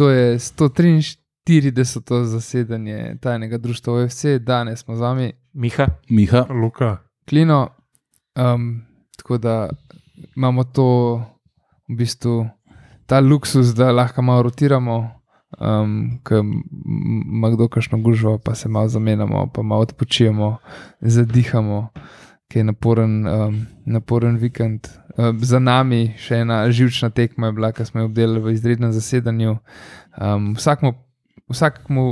To je 143. zasedanje tajnega društva OFC, danes smo z vami, Miha, Miha, Luka. Klino. Um, tako da imamo to, v bistvu, ta luksus, da lahko malo rotiramo, um, ker ima kdo kakšno gužvo, pa se malo zamenjamo, pa malo odpočijemo, zadihamo, ki je naporen, um, naporen vikend. Um, za nami še ena živčna tekma je bila, ki smo jo obdelali v izrednem zasedanju. Um, vsakmu, vsakmu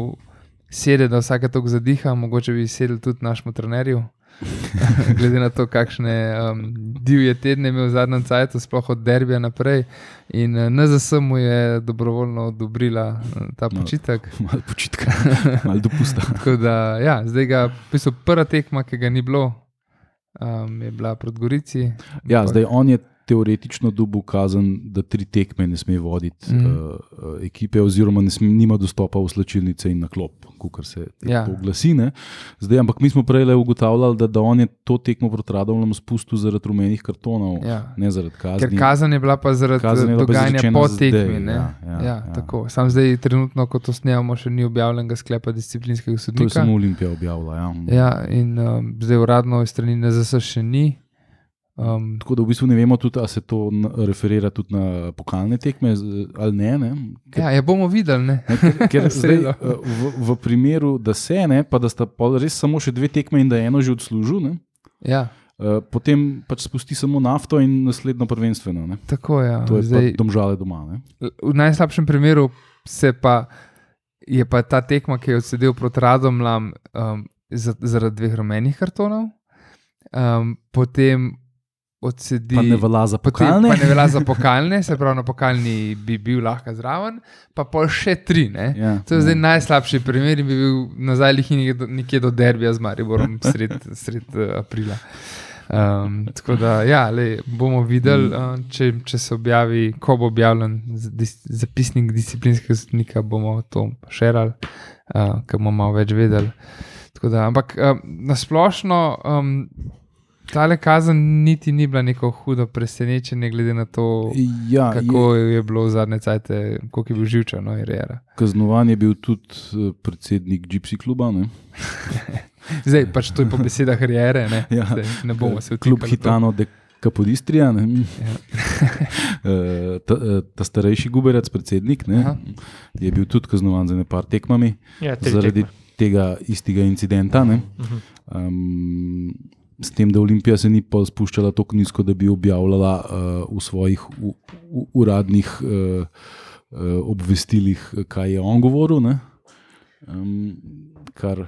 sedi, da vsake toliko zadiha, mogoče bi sedel tudi našemu trenerju. Glede na to, kakšne um, divje tedne je imel v zadnjem času, sploh od derbija naprej. In uh, NZS mu je dobrovoljno odobrila uh, ta No. počitek. malo počitka, malo dopusta. Da, ja, zdaj ga, bistvu, prva tekma, ki ga ni bilo, um, je bila proti Gorici. Ja, Ampak- zdaj on je teoretično dobil kazen, da tri tekme ne sme voditi mm. uh, ekipe, oziroma ne sme, nima dostopa v slačilnice in na klop, kot se Ja. oglasi. ne. Zdaj, ampak mi smo prej le ugotavljali, da, da on je to tekmo proti Radomljam spustil zaradi rumenih kartonov, Ja. ne zaradi kazni. Ker kazen je bila pa zaradi bila pa dogajanja izrečena po zdaj, tekmi. ne. ja, ja, ja, ja. tako. Sam zdaj, trenutno, ko to snemamo, še ni objavljenega sklepa disciplinskega To je sodnika. samo Olimpija objavila. Ja. Ja, in um, zdaj uradno iz strani NZS še ni. Um, Tako da v bistvu ne vemo, tudi, ali se to referira tudi na pokalne tekme ali ne. ne? Ker, ja, ja, bomo videli. Ne? ne, ker, ker V zdaj, eh, v, v primeru, da se ne, pa da sta res samo še dve tekme in da je eno že odslužil, ne, Ja, eh, potem pač spusti samo nafto in naslednjo prvenstveno. Ne. tako je. Ja. To je Zdaj, domžale doma. Ne. v najslabšem primeru se pa, je pa ta tekma, ki je odsedel proti Radomljam um, za- zaradi dveh rumenih kartonov, um, potem odsedi. Pa ne velja za Potem pokalne. pa ne velja za pokalne, se pravi, na pokalni bi bil lahko zraven, pa pol še tri. Ne? Ja, To je ja. zdaj najslabši primer in bi bil nazaj nekje do, nekje do derbija z Mariborom sred, sred uh, aprila. Um, tako da, ja, lej, bomo videli, uh, če, če se objavi, ko bo objavljen dis, zapisnik disciplinskega sodnika, bomo to širili, uh, ker bomo malo več vedeli. Tako Da, ampak um, nasplošno um, ta kazen niti ni bila neko hudo presenečenje, glede na to, Ja, kako je bilo v zadnje cajte, koliko je bil živčen, no. Kaznovan je bil tudi eh, predsednik Gypsy kluba. Ne? Zdaj pač to je po besedah karijere, ne, Ja. Zdaj, ne bomo se Klub vtikali to. Hitano de Capodistrija. ne. Ja. Eh, ta, eh, ta starejši guberec, predsednik, ne, Aha. je bil tudi kaznovan za nekaj tekmami ja, zaradi tekme. tega istega incidenta. Ne. Mhm. Um, s tem, da Olimpija se ni pa spuščala tako nizko, da bi objavljala uh, v svojih u, u, uradnih uh, uh, obvestilih, kaj je on govoril. ne. Um, kar,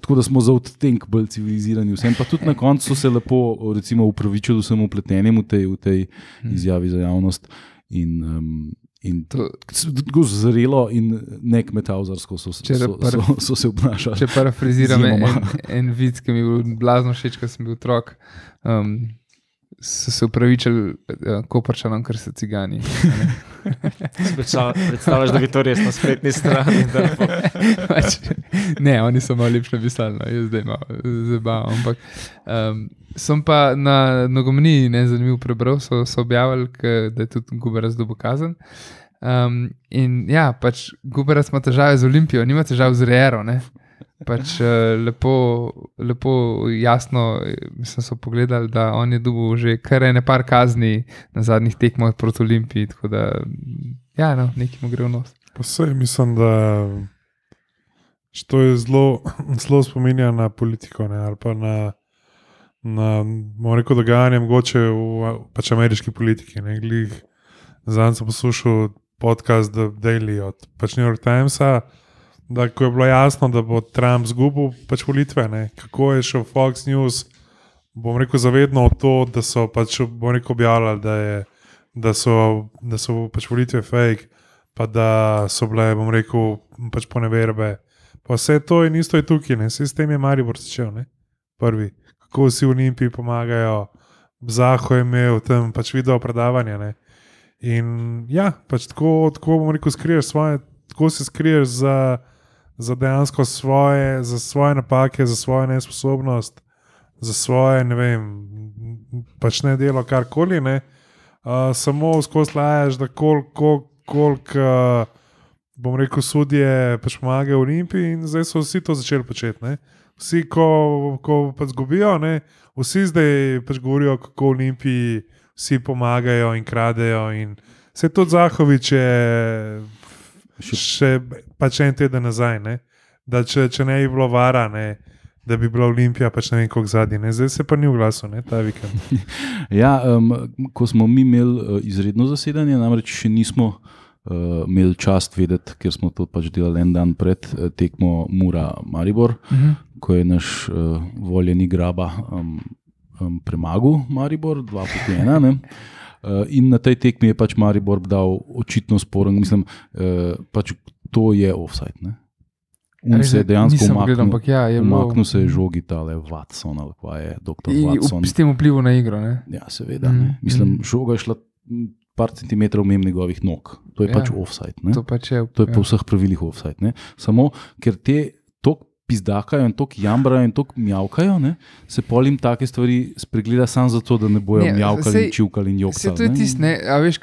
tako da smo za odtenek bolj civilizirani. Vsem pa tudi na koncu so se lepo recimo, upravičili vsem upletenim v tej, v tej izjavi za javnost. In, um, in To- tako zrelo in ne kmetavzarsko so, so, so, so, so se obnašali. Če parafraziram en, en vid, ki mi je bil blazno všeč, ko sem bil otrok. Um, so se upravičili uh, koprčanom, ker so cigani. Predstavlja- Predstavljaš, da bi to res na spletni strani. po- pač, ne, oni so malo lepše pisali, no, jaz zdaj malo zabavam. Ampak um, sem pa na nogomni, ne zanimivo prebral, so, so objavili, da je tudi Guberas dobil kazen. Um, in ja, pač Guberas ima težave z Olimpijo, nima težav z Reero. Pač uh, lepo, lepo jasno eh, sem se pogledal, da on je dobil že kar ene par kazni na zadnjih tekmah proti Olimpiji. Tako da, ja, no, nekaj mu gre v nos. Vse mislim, da to je zelo, zelo spominja na politiko ne, ali pa na, na rekel, dogajanje mogoče v pač ameriški politiki. Zadnjič sem poslušal podcast The Daily od pač New York Timesa. Da, ko je bilo jasno, da bo Trump zgubil pač volitve, ne, kako je šel Fox News, bom rekel, zavedno v to, da so pač rekel, objavljali, da, je, da, so, da so pač volitve fake, pa da so bile, bom rekel, pač poneverbe. Pa vse to in isto je tukaj, ne, vse s tem je Maribor začel, ne, prvi. Kako vsi v Olimpiji pomagajo, Zaho je imel tam pač video predavanja. Ne. In ja, pač tako, tako bom rekel, skriješ svoje, tako se skriješ za, za dejansko svoje, za svoje napake, za svojo nesposobnost, za svoje, ne vem, pač ne delo karkoli. Ne. Uh, samo skozi lajaš, da koliko. Kolik, uh, bom rekel, sodje pač pomagajo Olimpiji in zdaj so vsi to začeli početi. Ne? Vsi, ko, ko pač zgubijo, ne? vsi zdaj pač govorijo, kako Olimpiji vsi pomagajo in kradejo. In se tudi Zahovič je še, pač en teden nazaj, ne? da če, če ne bi bilo vara. Ne? Da bi bila Olimpija, pač ne vem, kako zadnji, zdaj se pa ni oglasil, ne, ta vikend. Ja, um, ko smo mi imeli uh, izredno zasedanje, namreč še nismo uh, imeli čast vedeti, ker smo to pač delali en dan pred uh, tekmo Mura Maribor, uh -huh. Ko je naš uh, voljeni graba um, um, premagal Maribor, 2 proti 1. Uh, in na tej tekmi je pač Maribor dal očitno sporen, mislim, uh, pač to je offside. Ne? Un se je dejansko umaknil, ampak ja, je umaknil se je žogi tale Watson ali pa je doktor Watson. S tem vplivom na igro. Ne? Ja, seveda. Mm, Mm, Mislim, mm. žoga je šla par centimetrov mimo njegovih nog. To je Ja. ja. pač offside. Ne? To pač je. To je ja. po vseh pravilih offside. Ne? Samo ker te pizdakajo in tok jambrajo in tok mjavkajo, ne? se polim take stvari spregleda samo zato, da ne bojo Ne, mjavkali, sej- in čivkali in jokali. to je tisto, a veš,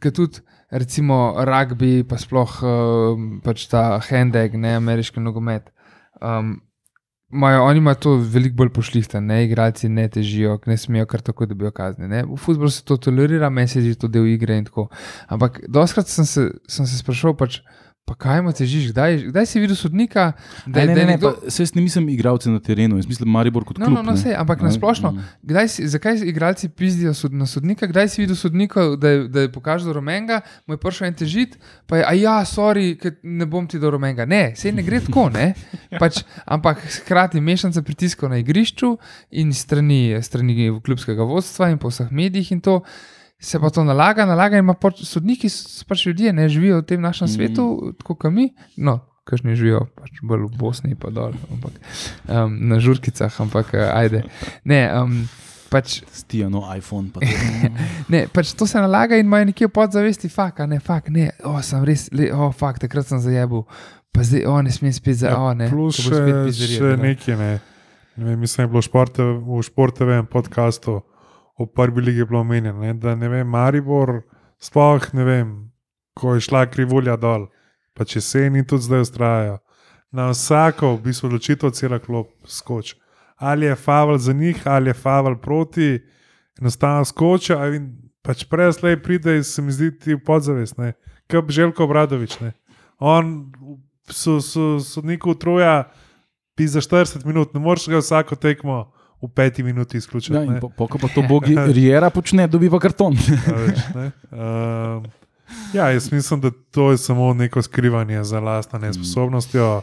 ki tudi. Recimo rugby, pa sploh uh, pač ta handbag, ne ameriški nogomet. Um, Majo, oni imajo to veliko bolj pošlihten, ne, igralci ne težijo, ne smejo kar tako, da bi jo kazni. Ne. V futbolu se to tolerira, meni se zdi to del igre in tako. Ampak doskrat sem se, sem se sprašal, pač, pa kaj mu težiš, kdaj, kdaj si videl sodnika, da, Ne, ne, je ne, nekdo. pa, jaz ne mislim igralce na terenu, jaz mislim Maribor kot No, klub. no, no, ne. sej, ampak na Ne, splošno. Kdaj si, zakaj igralci pizdijo sod, na sodnika? Kdaj si videl sodnika, da je, da je pokazal rumenga, mu je prišel en težit, pa je, a ja, sorry, ne bom ti do rumenga. Ne, sej ne gre tako, ne. Pač, ampak hkrati mešanica pritiskov na igrišču in strani, strani klubskega vodstva in po vseh medijih in to. Se pa to nalaga, nalaga in ima pač, sodniki so pač ljudje, ne živijo v tem našem Mm. svetu, tako kot mi. No, Kažni živijo pač bolj v Bosni, pa dol, ampak, um, na žurkicah, ampak uh, ajde. Ne, um, pač, Stijano iPhone. Pa ne, pač to se nalaga in imajo nekje v podzavesti, fak, a ne, fak, ne, o, sem res, le, o, fak, takrat sem zajebil, pa zdaj, o, ne smem spet za, o, ne. Ja, Plus še, še nekaj. Ne. Ne vem, mislim, je bilo športe, v športovem podkastu o prvi ligi bilo omenjeno, ne, da ne vem, Maribor, sploh ne vem, ko je šla krivulja dol, pa če se in tudi zdaj ustrajajo. Na vsako, v bistvu, odločitev cela klop skoči. Ali je faval za njih, ali je faval proti, enostavno skočijo. a in Pač prej slej pride, se mi zdi, ti v podzavest, ne. kot Željko Bradovič. Ne. On, so, so, sodniku utruja, pi za 40 minut, ne moreš ga vsako tekmo v peti minuti izključiti. Ja, ne. in po, po, pa to bogi Riera počne, dobi pa karton. A veš, ne. Um, ja, jaz mislim, da to je samo neko skrivanje za lastno nesposobnostjo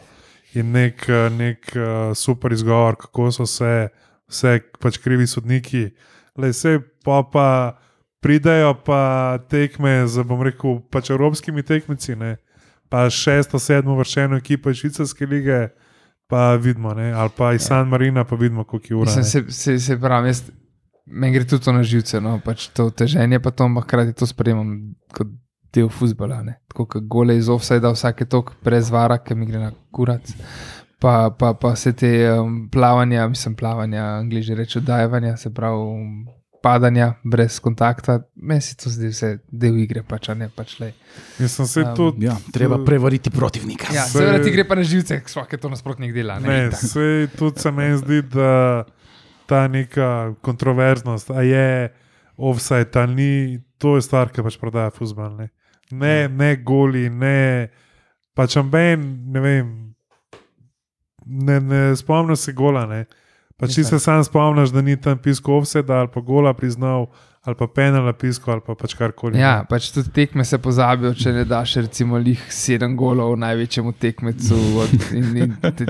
in nek, nek uh, super izgovor, kako so se vse pač krivi sodniki. Le vse pa, pa pridajo pa tekme z, bom rekel, pač evropskimi tekmeci, ne. pa šesto, sedmo vršeno ekipo iz Švicarske lige, pa vidimo, ne. ali pa iz San Marina, pa vidimo, koliko je ura. Mislim, se, se, se pravi, jaz, meni gre tudi to na živce, no, pač to teženje, pa to, ampak hkrati to sprejemam kot del futbola. ne. Tako kot gole iz offsajda, vsake tok brez vara, ki mi gre na kurac. Pa, pa, pa vse te um, plavanja, mislim, plavanja, angliži rečejo dajevanja, se pravi um, padanja brez kontakta, meni se to zdi vse del igre, pač a ne pač le. Mislim, se Um, tudi. Ja, treba prevariti protivnika. Ja, Se- seveda ti gre pa na živce, vsak je to nasprotnik dela. Ne, Ne, se tudi se meni zdi, da ta neka kontroverznost, a je offside ali ni, to je stvar, ki pač prodaja fusbal. Ne, ne, ne goli, ne pač amben, ne vem. Ne, ne spomnim se gola. Ne. Pa če se sam spomniš, da ni tam pisko offside ali pa gola priznal, ali pa penal pisko, ali pa pač karkoli. Ja, pač tudi tekme se pozabijo, če ne daš recimo lih sedem golov največjemu tekmecu od, in, in te,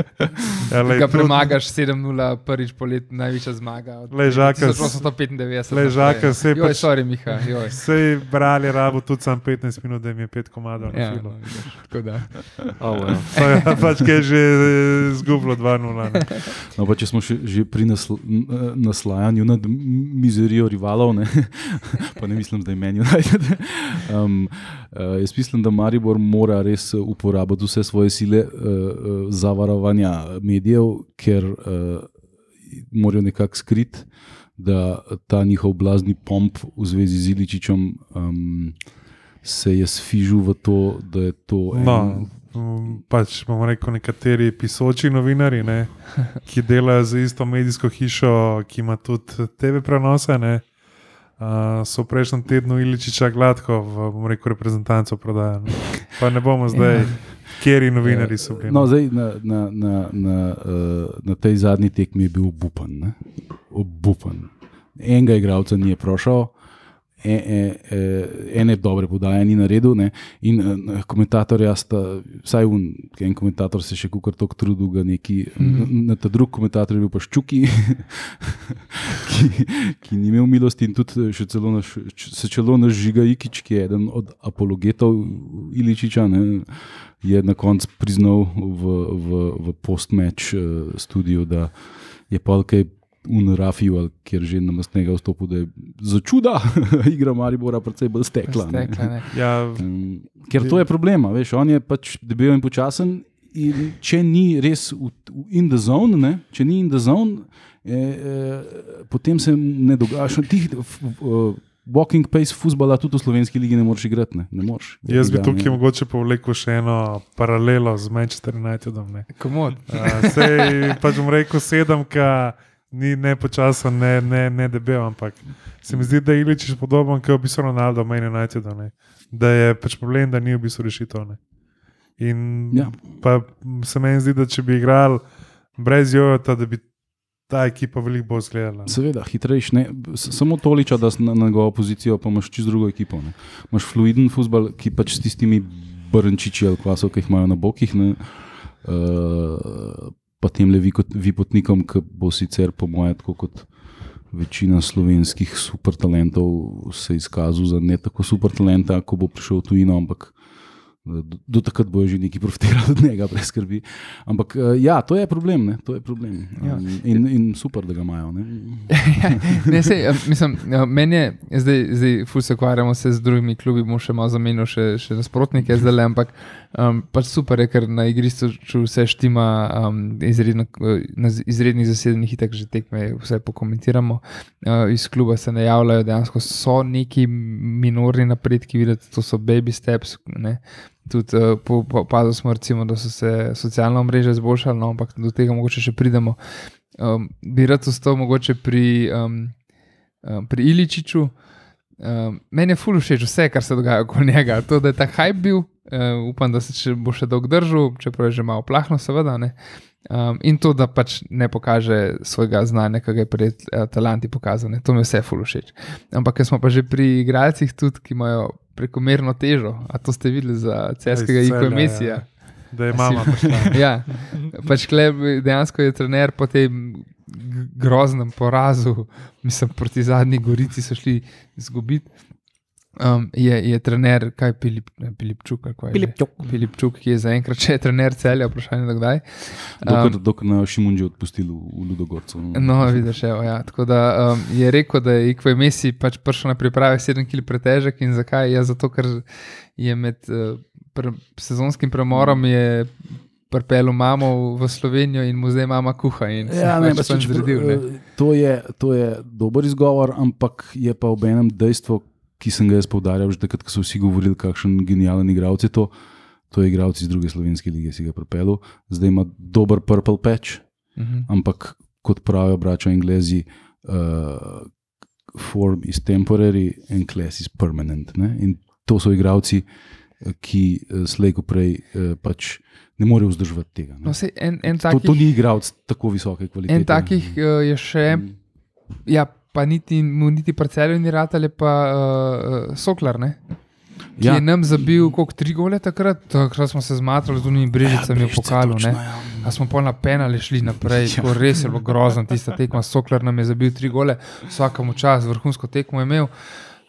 Ja, lej, ga premagaš 7-0, prvič po letu največja zmaga. od Lej, žaka, 1895. lej, žaka, sej Joj, pač- sorry, Miha, joj. Sej brali rabo tudi sam 15 minut, da jim je pet komadov na Ja, no, tako da. Oh, well. Pa ja, pač je že eh, izgubilo 2-0. ne. No, pa če smo še, že pri nasl n- eh, naslajanju nad mizerijo rivalov, ne, pa ne mislim, da je meni United. Um, uh, jaz mislim, da Maribor mora res eh, uporabiti vse svoje sile uh, uh, za varovanja medijev, ker uh, morajo nekako skriti, da ta njihov blazni pomp v zvezi z Iličičem um, se je sfižil v to, da je to. en- No, mm, pač bomo rekel, nekateri pisoči novinari, ne, ki delajo za isto medijsko hišo, ki ima tudi TV prenose. Ne, uh, so v prejšnjem tednu Iličiča gladko v bom rekel, reprezentanco prodajali. Pa ne bomo zdaj, kjeri novinari so bili. No, zdaj, na, na, na, na, uh, na tej zadnji tekmi je bil obupan. Ne? Obupan. Enega igralca ni prošel, e, e, e, ene dobre podaje ni naredil. Ne? In uh, komentatorja sta, vsaj un, en komentator se še kukar tako trudil, ga neki, mm. -hmm. na ta drug komentator je bil pa ščuki, ki, ki ni imel milosti in tudi še celo naš, se celo naš Žiga Ikič, ki je eden od apologetov Iličiča. Ne? je na koncu priznal v, v, v post-match uh, studiu, da je polkaj unrafil, ali kjer že namestnega vstopu, da je za čuda igra Maribora precej bolj stekla. ne. Stekla, ne. Ja, Um, ker to je problema, veš, on je pač debel in počasen. In če ni res v, v in the zone, ne, če ni in the zone, eh, eh, potem se ne dogaja. še Ti, f, uh, walking pace futbola tudi v slovenski ligi ne moreš igrati. Ne, ne moreš. jaz bi tukaj ne. mogoče povlekel še eno paralelo z Manchester Unitedom. Ne. Komod. Uh, sej pač bom rekel sedemka, ni ne počasen, ne, ne, ne debel, ampak se mi zdi, da je Iličič podoben kot v bistvu Ronaldo, meni United. Ne. Da je pač problem, da ni v bistvu rešitev. Ne. In Ja. pa se meni zdi, da če bi igrali brez Jojota, da bi ta ekipa veliko bolj zgledala. Seveda, hitrejši. ne. Samo toliko, da si na, na njegovo pozicijo, pa imaš čisto drugo ekipo. Ne. Imaš fluiden futbol, ki pač s tistimi brnčiči ali kvasov, ki jih imajo na bokih. Ne. Uh, pa tem le vipotnikom, ki bo sicer, po mojem, tako kot večina slovenskih super talentov, se izkazal za ne tako super talenta, ko bo prišel tujino, ampak eh, do, do takrat bojo že neki profitirali od njega, brez skrbi. Ampak eh, ja, to je problem. Ne, to je problem. Ja. Um, in, in super, da ga imajo. Ne. ne, sej, eh, mislim, eh, meni je zdaj, zdaj ful se ukvarjamo se z drugimi klubi, bomo še malo zamenjali, še, še nasprotnike zdaj, le, ampak um, pač super je, ker na igrišču vse štima, um, izredno, na izrednih zasedenih itak že tekme, vse pokomentiramo. Uh, iz kluba se ne javljajo, dejansko so neki minorni napredki, videti, to so baby steps. Ne. Tudi uh, po, po, opazili smo, recimo, da so se socialna mreža izboljšala, no, ampak do tega mogoče še pridemo. Um, bi rad ostal mogoče pri, um, um, pri Iličiču. Um, meni je ful všeč vse, kar se dogaja okoli njega. To, da je ta hype bil, uh, upam, da se še, bo še dolgo držal, čeprav je že malo plahno, seveda. Ne. Um, in to, da pač ne pokaže svojega znanja, ki ga je pred uh, talanti pokazal. Ne. To mi je vse ful všeč. Ampak, ker smo pa že pri igralcih, tudi ki imajo prekomerno težo, a to ste videli za ceskega Iz Iko Celja, Mesija. ja. Da je mama prišla. Ja, pač kleb, dejansko je trener po tem groznem porazu, mislim, proti zadnji Gorici so šli izgubiti. Um, je, je trener, kaj je Pilip, ne, Pilipčuk, kaj je? Pilipčuk. Pilipčuk, ki je zaenkrat še trener celja, vprašanje do kdaj. Dokler, dokler ne Šimunži odpustili v, Ludogorcu. No, vidiš, evo, ja. Tako da um, je rekel, da je Ikve Messi pač prišel na priprave 7 kg pretežek in zakaj? Ja, zato, ker je med uh, pre, sezonskim premorom je pripeljal mamo v Slovenijo in mu zdaj mama kuha. In Ja, ne, pač pa, sem če, zredil, ne. to, je, to je dober izgovor, ampak je pa ob enem dejstvo, ki sem ga jaz poudarjal, že takrat, ko so vsi govorili, kakšen genijalen igralec je to. To je igralec iz druge slovenske lige, si ga pripeljal. Zdaj ima dober purple patch, Mhm. ampak kot pravijo bračo Anglezi, uh, form is temporary and class is permanent. Ne? In to so igralci, eh, ki uh, slej ko prej uh, pač ne morejo vzdrževati tega. ne. No, sej, en, en To, takih, to ni igralec tako visoke kvalitete. en takih uh, je še, Mm. ja, pa niti, mu niti parcelju ni rad ali pa uh, Soklar, ne? ki Ja. je nam zabil koliko tri gole takrat, takrat smo se zmatrali z unimi brežicami v pokalu. Ne? ja. A smo pol na penale šli naprej, ja. res je bilo grozno, tista tekma. Sokler nam je zabil tri gole, vsakemu čas, vrhunsko tekmo je imel.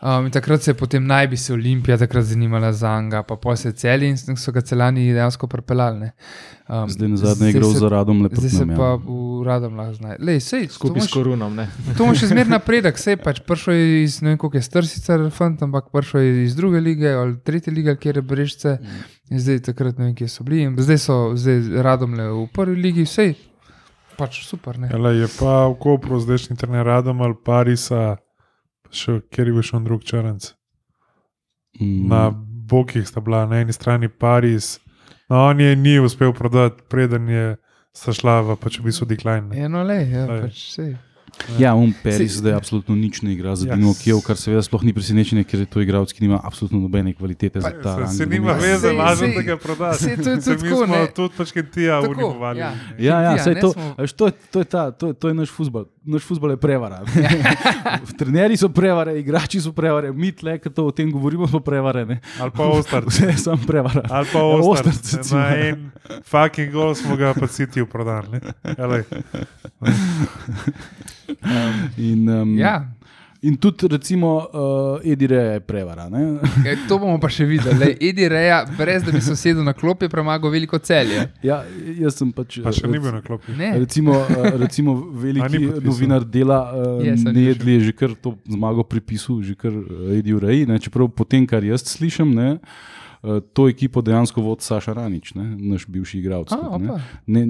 Um, takrat se je potem naj bi se Olimpija takrat zanimala za Anga, pa se je celi in so ga celani dejansko pripeljali. ne. Um, Zdaj na zadnje je se- za radom lepo. Zdaj se pa v radom lahko znaje. Lej, sej, to Skupaj s korunom. Ne? To ima še zmeraj napredek, sej pač prišel je iz ne vem, koliko je star sicer fant, ampak prišel je iz druge lige ali tretje lige, kjer je brežce. In zdaj takrat ne vem, kje so bili. In zdaj so zdaj radom le v prvi ligi, sej pač super. Ne? Jale, je pa v Kopru zdajšnji trener Radom ali Parisa, pa še kjer je bil še on drug črnc. Mm. Na bokih sta bila na eni strani Pariz, no, on je ni uspel prodati, preden je šla v pač v bistvu decline. ne. Eno le, ja, Lej. pač sej. Ja, um Peris Sej- zdaj absolutno nič ne igra za Ja, Dinamo s- Kijev, kar seveda sploh ni presenečenje, ker je to igralec, ki nima absolutno nobene kvalitete za ta Se, rang se nima veze, Sej- lažem, sej- da ga prodaš. sej to je Se tudi tako, ne. tudi pač Kentija Tako, unimovali. ja. Ja, ja, ne, to, smo- to, to, je ta, to, to je naš futbol. Naš futbol je prevara. Trenerji so prevare, igrači so prevare, mi tle, ki to o tem govorimo, smo prevare. Ne? Ali pa Ostar. Vse je samo prevara. Ali pa Ja, Ostar. Na en fucking gol smo ga pa City prodali. In, um, Ja, in tudi, recimo, uh, Edire je prevara. Ne? e, to bomo pa še videli. Lej, Edi Reja, brez da bi se sedel na klop, je premagal veliko celje. Ja, jaz sem pač. Pa še eh, ni bil na klopi. Ne, Recimo, eh, recimo veliki novinar dela uh, Je, sem Nedli je že kar to zmago pripisal, že kar uh, Edi Ureji. Čeprav po tem, kar jaz slišim, ne, uh, to ekipo dejansko vodi Saša Ranič, ne, naš bivši igralec. Ne,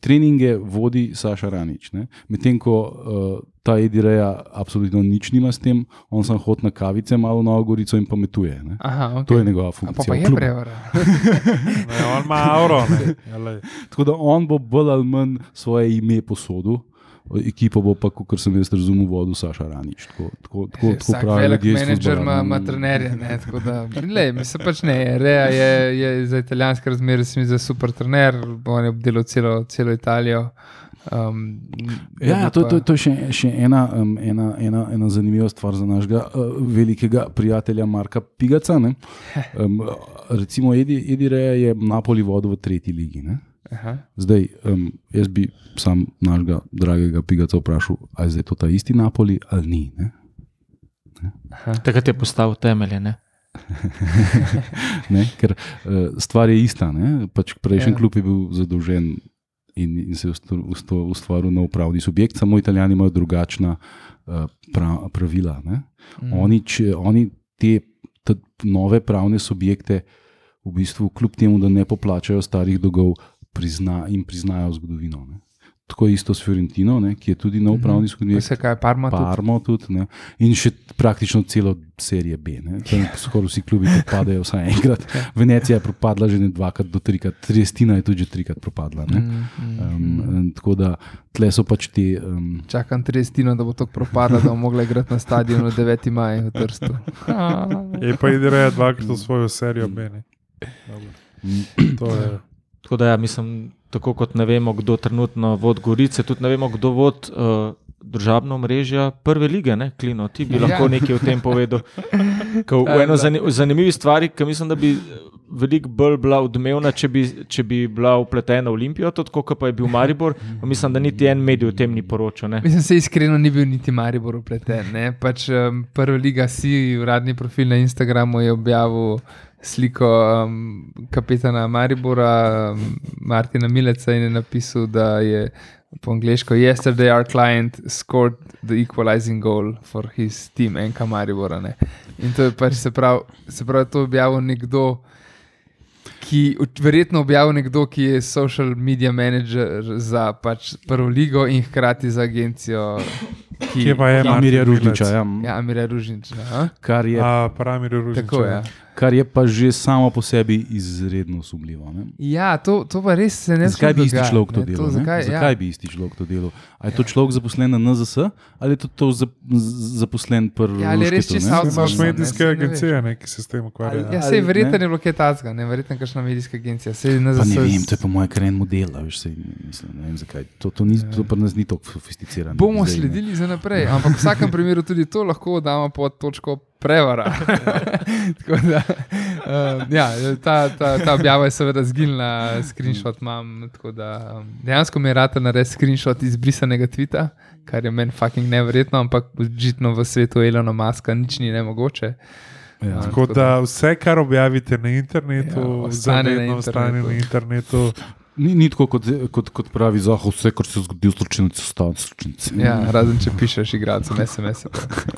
treninge vodi Saša Ranič. ne. Medtem ko uh, ta Edi Reja absolutno nič nima s tem, on sem hod na kavice, malo na Gorico in pametuje. Ne. Aha, okay. To je njegova pa, funkcija. pa v je prevara. On ima avro. Tako da on bo bolj ali manj svoje ime posodil. Ekipo bo pa, kot sem jaz razumel, vodil Saša Ranič. Tako, tako, tako, tako Vsak pravi velik menedžer ima, ima trenerje. Ne, tako da, lej, mislim pač ne. Reja je, je za italijanske razmere, se mi zdi super trener, on je obdelal celo, celo Italijo. Um, Ja, to, to, to je še, še ena, um, ena, ena, ena zanimiva stvar za našega uh, velikega prijatelja Marka Pigaca. ne. Um, recimo, Edi, Edi Reja je Napoli vodil v tretji ligi. Ne? Aha. Zdaj, um, jaz bi sam našega dragega Pigaca vprašal, ali je zdaj to ta isti Napoli ali ni. Ne? Takrat je postavil temelje. Ne? Ne? Ker uh, stvar je ista. ne. Pač prejšnji Ja. klub je bil zadolžen in, in se je ustvar- ustvar- ustvaril na upravni subjekt, samo italijani imajo drugačna uh, pra, pravila. Ne? Mm. Oni, če, oni te, te nove pravne subjekte, v bistvu, kljub temu, da ne poplačajo starih dolgov, prizna, in priznajo zgodovino. Ne? Tako je isto s Fiorentino, ne, ki je tudi nov Mhm. pravni subjekt. Vse kaj, Parma tudi. Parmo tudi, ne, in še praktično celo serijo B. Skoraj vsi klubi propadajo vsaj enkrat. Venecija je propadla že ne dvakrat do trikrat, Triestina je tudi že trikrat propadla. ne. Mm, mm, Um, mm. um, tako da tle so pač te. Um, Čakam 30, da bo to propadlo, da bomo mogli igrati na stadionu 9. maj v Trstu. Je pa ideja dvakrat v svojo serijo B. ne. Dobro. To je. Tako da ja, mislim, tako kot ne vemo, kdo trenutno vodi Gorice, tudi ne vemo, kdo vodi uh, državno mrežo prve lige, ne, Klino. Ti bi Ja. lahko nekaj o tem povedal. Ko v eno zani zanimivi stvari, ki mislim, da bi veliko bolj bila odmevna, če bi, če bi bila upletena v Olimpijo, tudi kot pa je bil Maribor. Mislim, da niti en medij o tem ni poročal. Ne. Mislim, se iskreno ni bil niti Maribor upleten. ne. Pač, um, prva liga si, uradni profil na Instagramu je objavil sliko um, kapetana Maribora, um, Martina Mileca in je napisal, da je po angliško: Yesterday our client scored the equalizing goal for his team, enka Maribora. Ne. In to je pač se pravi, se pravi, to je objavil nekdo. Ki verjetno objavil nekdo, ki je social media manager za pač prvo ligo in hkrati za agencijo. Ki, Kje pa je Amirja? Ružniča, ja, Ja, Amira Ružniča. kar, je, A. Tako je. Ja. Kar je pa že samo po sebi izredno sumljivo. ne. ja, to, to pa res se ne Zakaj bi isti dogaja, človek to ne, delal? ne? Zakaj, zakaj ja. bi isti človek to delal? A je to človek zaposlen na NZS ali je to, to zap- z- zaposlen pri Ja, ali je res čisto? Imaš Outsourcing, ne, medijske ne agencije, ne, ki se s tem ukvarjajo. Ja, Ali sej verjetno ne? je bilo kaj tacga, ne verjetno kakšna medijska agencija. Sej Pa ne vem, to je po mojem kar en model, a veš, sej, mislim, ne vem zakaj. To, to, ni, to pri nas ni tako sofisticirano. Bomo zdaj, sledili za naprej, ampak v vsakem primeru tudi to lahko damo pod točko prevara. Tako da, uh, ja, ta, ta, ta objava je seveda zginila, screenshot imam. tako Da, um, dejansko mi je rata narediti screenshot izbrisanega tvita, kar je meni fucking neverjetno, ampak očitno v svetu Elona Maska nič ni nemogoče. Ja. Tako da vse, kar objavite na internetu, Ja, ostane na zavedno ostane internetu. na internetu. Ni, ni tako, kot, kot, kot pravi Zahod, vse, kar se zgodi v slučajnici, ostane v slučajnici. Ja, razen če pišeš igralcem SMS.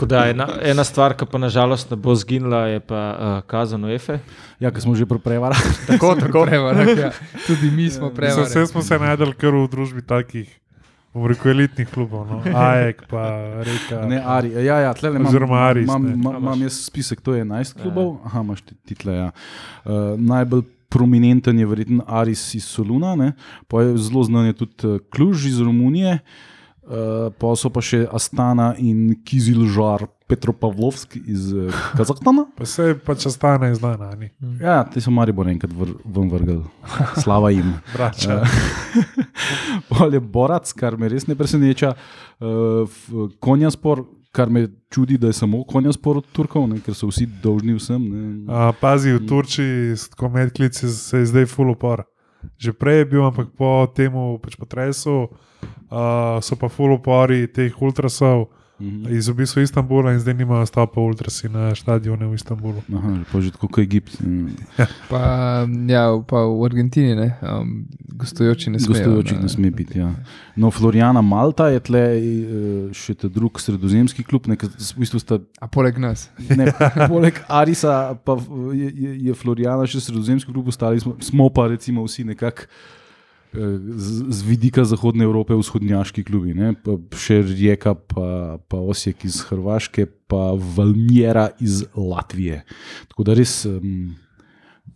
Da ena, ena stvar, ki pa nažalost ne bo zginila, je pa uh, kazan UEFA. Ja, ker smo že pri prevarah. Tako, tako. Prevarak, ja. Tudi mi smo Mislim, prevarali. Vse smo se najdel kar v družbi takih bom rekel, elitnih klubov, no. Ajek, pa reka. Ne, Ari, ja, ja, tle imam, Oziroma Aris, Imam, imam, imam jaz spisek, to je 11 klubov. Aha, imaš ti tle. Ja. Uh, najbolj prominenten je verjetno Aris iz Soluna, je zelo znan je tudi eh, Kluž iz Romunije, uh, pa so pa še Astana in Kizilžar Petropavlovsk iz eh, Kazahstana. Pa se pač ostane znana, ni. Ja, ti so Maribor enkrat vr, ven vrgli, slava jim. Brača. Pol je Borac, kar me res ne preseneča, uh, konjaspor, kar me čudi, da je samo konjaspor od Turkov, ne, ker so vsi dolžni vsem. Ne. A, pazi, v Turčiji s tako medklici se je zdaj full upor. Že prej je bil, ampak po tem pač potresu uh, so pa full upori teh ultrasov Mhm. iz v bistvu Istanbula in zdaj nimajo stopa ultrasi na stadione v Istanbulu. Aha, pa že tako kot Egipt. mm. Pa, ja, pa v Argentini, ne, um, gostujoči ne smejo. Gostujočih ne sme biti. Ja. No, Florijana Malta je tle eh, še ta drug sredozemski klub, ne, v bistvu sta, A poleg nas. ne, poleg Arisa, pa je, je, je Florijana še sredozemski klub, ostali smo, smo pa recimo vsi nekako. Eh, Z, vidika Zahodne Evrope, vzhodnjaški klubi, ne? pa še Rijeka, pa, pa Osijek iz Hrvaške, pa Valmiera iz Latvije. Tako da res, um,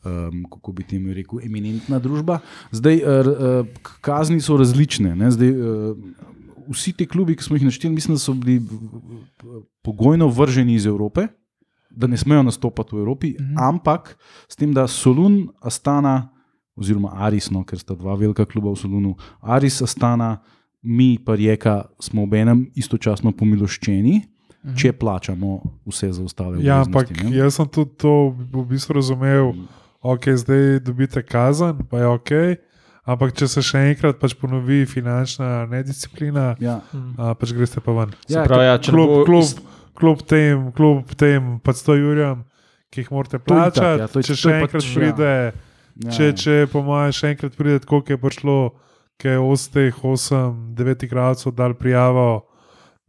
um, kako bi temu rekel, eminentna družba. Zdaj, r, uh, kazni so različne. ne. Zdaj, uh, vsi ti klubi, ki smo jih našteli, mislim, da so bili pogojno vrženi iz Evrope, da ne smejo nastopati v Evropi, Mhm. mhm. ampak s tem, da Solun, Astana, oziroma Aris, no, ker sta dva velika kluba v Solunu, Aris, Astana, mi pa Rijeka smo ob enem istočasno pomiloščeni, Mhm. če plačamo vse za ostale. Ja, ampak ne. jaz sem tudi to v bistvu razumel. Ok, zdaj dobite kazen, pa je ok. Ampak če se še enkrat pač ponovi finančna nedisciplina, Ja. a, pač greste pa ven. Ja, Prav, ja, Kljub, bo kljub, ist- kljub tem, kljub tem pač 100 jurjem, ki jih morate To itak, plačati, ja, to je- če to še je enkrat pač, ja. pride, ja, če, če po mojem še enkrat pride, koliko je prišlo, ki je od teh 8, 9 igralcev dal prijavo.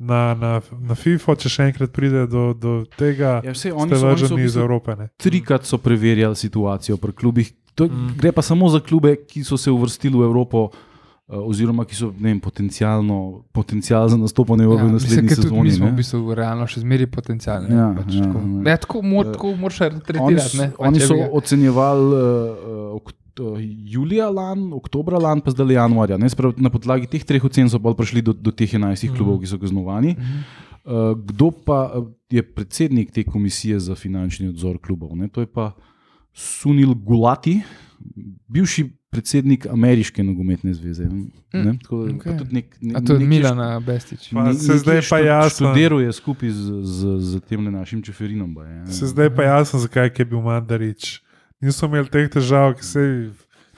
Na, na, na FIFA, če še enkrat pride do, do tega, Ja, vse, oni so, vrženi iz Evrope. Ne? trikrat so preverjali situacijo pri klubih. To, Mm. Gre pa samo za klube, ki so se uvrstili v Evropo, eh, oziroma ki so ne vem, potencialno potencial za nastopanje v Ja, ja, mislim, naslednji tudi sezoni. mi smo v ne. bistvu realno še zmeri potencial. Ne, Ja, pač ja, tako. ja. Ne, tako mor- tako moraš Oni, tretirati. ne, s- pač oni so ocenjevali uh, uh, julija lan, oktobra lan, pa zdaj januarja. Ne, Sprav, na podlagi teh treh ocen so pa prišli do, do teh 11 Mhm. klubov, ki so kaznovani. Mhm. Uh, kdo pa uh, je predsednik te komisije za finančni nadzor klubov? Ne? To je pa Sunil Gulati, bivši predsednik Ameriške nogometne zveze. Ne? Tako, pa tudi nek, ne, to je Milana Bestič. Pa ne- se zdaj pa jasno. Študiral je skupaj z, z, z tem našim čeferinom. baje, ne. Se zdaj pa jasno, zakaj je bil Mandarič. Niso imeli teh težav, ki se je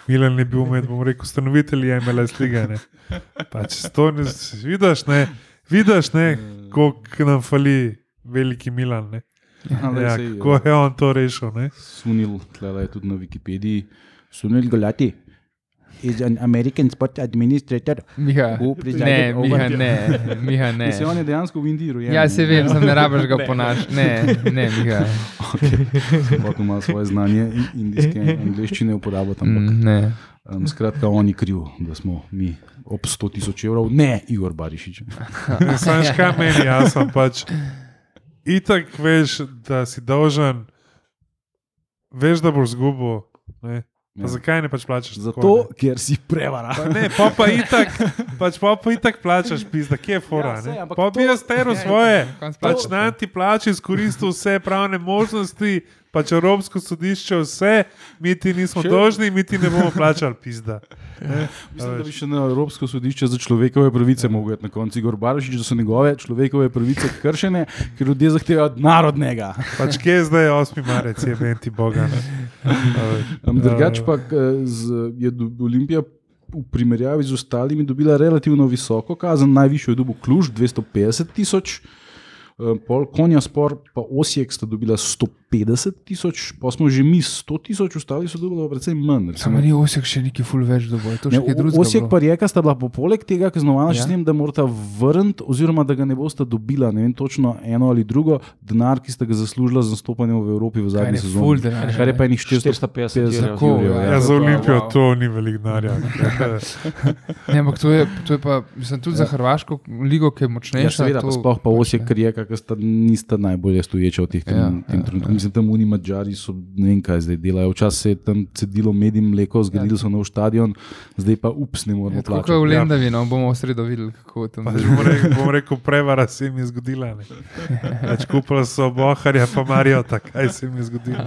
Milan je bil med, bom rekel, ustanovitelji MLS lige. ne. Pač to ne vidiš, ne, vidiš, ne, koliko nam fali veliki Milan. Ne. Ampak Ja, sej, kako je on to rešil? Ne. Sunil, tlele je tudi na Wikipediji, Sunil Gulati. Is an American sport administrator. Miha, Who ne, presided Miha, over- ne, Miha, ne. Se on je dejansko v Indiji rojen. Ja, se vem, sem ne rabiš ga ponaš. Ne, ne, Miha. Sploh ima svoje znanje in- indijske angliščine uporabljati. ampak, Mm, ne. Um, skratka, on je kriv, da smo mi ob 100 tisoč evrov, ne Igor Barišič. Ne, Sam škaj meni, jaz sem pač. Itak veš, da si dolžen, veš, da boš zgubil. Ne. Pa Ja. zakaj ne pač plačaš? tako, Zato, ne? ker si prevara. Pa ne, pa pa itak, pač pa pa itak plačaš, pizda, kje je fora. Ja, ampak pa to- bi jaz teral Ja, svoje. konc Pač na ti plači izkoristil vse pravne možnosti, pač Evropsko sodišče vse, mi ti nismo Še- dolžni, mi ti ne bomo plačali, pizda. Ne? Mislim, da bi še na Evropsko sodišče za človekove pravice mogel iti na koncu Igor Barišič, da so njegove človekove pravice kršene, ker ljudje zahtevajo od narodnega. Pač kje je zdaj 8. marec, je venti Boga. drugač pa z, je Olimpija v primerjavi z ostalimi dobila relativno visoko kazen, najvišjo je dobil Kluž 250 tisoč. Um, Pol konja spor, pa Osijek sta dobila 105 50 tisoč, pa smo že mi 100 tisoč, ostali so dobili pa precej manj. Samo ni Osek še neki ful več dovolj. To Ne, še kaj O- drugega. Bilo. pa Rijeka sta bila po poleg tega kaznovana Ja. ja. s tem, da morata vrniti, oziroma da ga ne bosta dobila, ne vem točno eno ali drugo, denar, ki sta ga zaslužila za nastopanje v Evropi v Kaj zadnji ne, sezoni. denar, Kar je ne. pa enih 450 450 jurjev. Tako, jurjev. ja. Ja. Ja, za pa, Olimpijo wow. to ni veliko denarja. Ne, ampak to je, to je pa, mislim, tudi za Hrvaško ligo, ki je močnejša. Ja, seveda, pa to sploh pa pač ne. ker je, ki sta nista najbolje stoječa v teh tem, Ja, ja, tem ja, trenutku. Ja. Mislim, tam oni Mačari so ne vem kaj zdaj delajo. Včasih se je tam cedilo med in mleko, zgradili so nov stadion, zdaj pa ups, ne moremo Ja, Tako kot plačati. v Lendavi, no, bomo v sredo videli, kako tam Pač bom, rekel, bom rekel, prevara se jim je zgodila. ne. Več kupili so Boharja, pa Marijo, kaj se jim je zgodilo.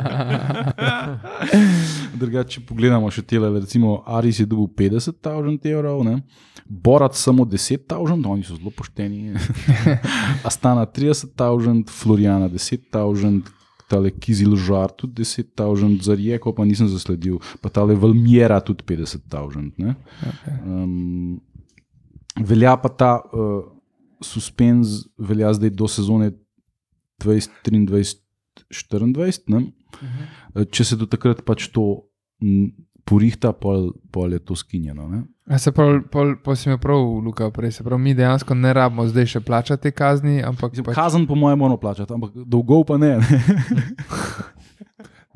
Drugače, če pogledamo še tele, recimo Aris je dobil 50 tisoč evrov, ne? Borat samo 10 tisoč, oni so zelo pošteni. Astana 30 tisoč, Floriana 10 tisoč. Tale Kizil Žar tudi 10 tisoč, za Rijeko pa nisem zasledil, pa tale Valmiera tudi 50 tisoč. Um, velja pa ta uh, suspenz, velja zdaj do sezone 2023-2024. Uh, če se do takrat pač to porihta, pol, pol je to skinjeno. Se pravi, pol, pol si imel prav, Luka, prej se pravi, mi dejansko ne rabimo zdaj še plačati kazni, ampak Mislim, pač, kazen, po mojem, moramo plačati, ampak dolgov pa ne. ne.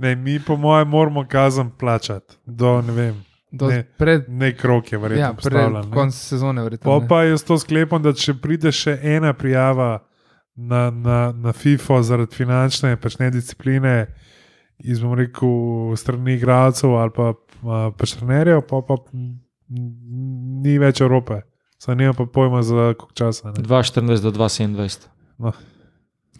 Ne, mi, po mojem, moramo kazen plačati. Do, ne vem, do, ne, pred, nek rok je verjetno ja, pred postavljen. ne. konc sezone, verjetno. Po pa jaz to sklepam, da če pride še ena prijava na, na, na FIFO zaradi finančne pač nediscipline, iz bom rekel, strani igralcev ali pa, a, trenerjev, pa, pa ni več Evrope. Saj nima pa pojma za koliko časa. ne. 2,14 do 2,27.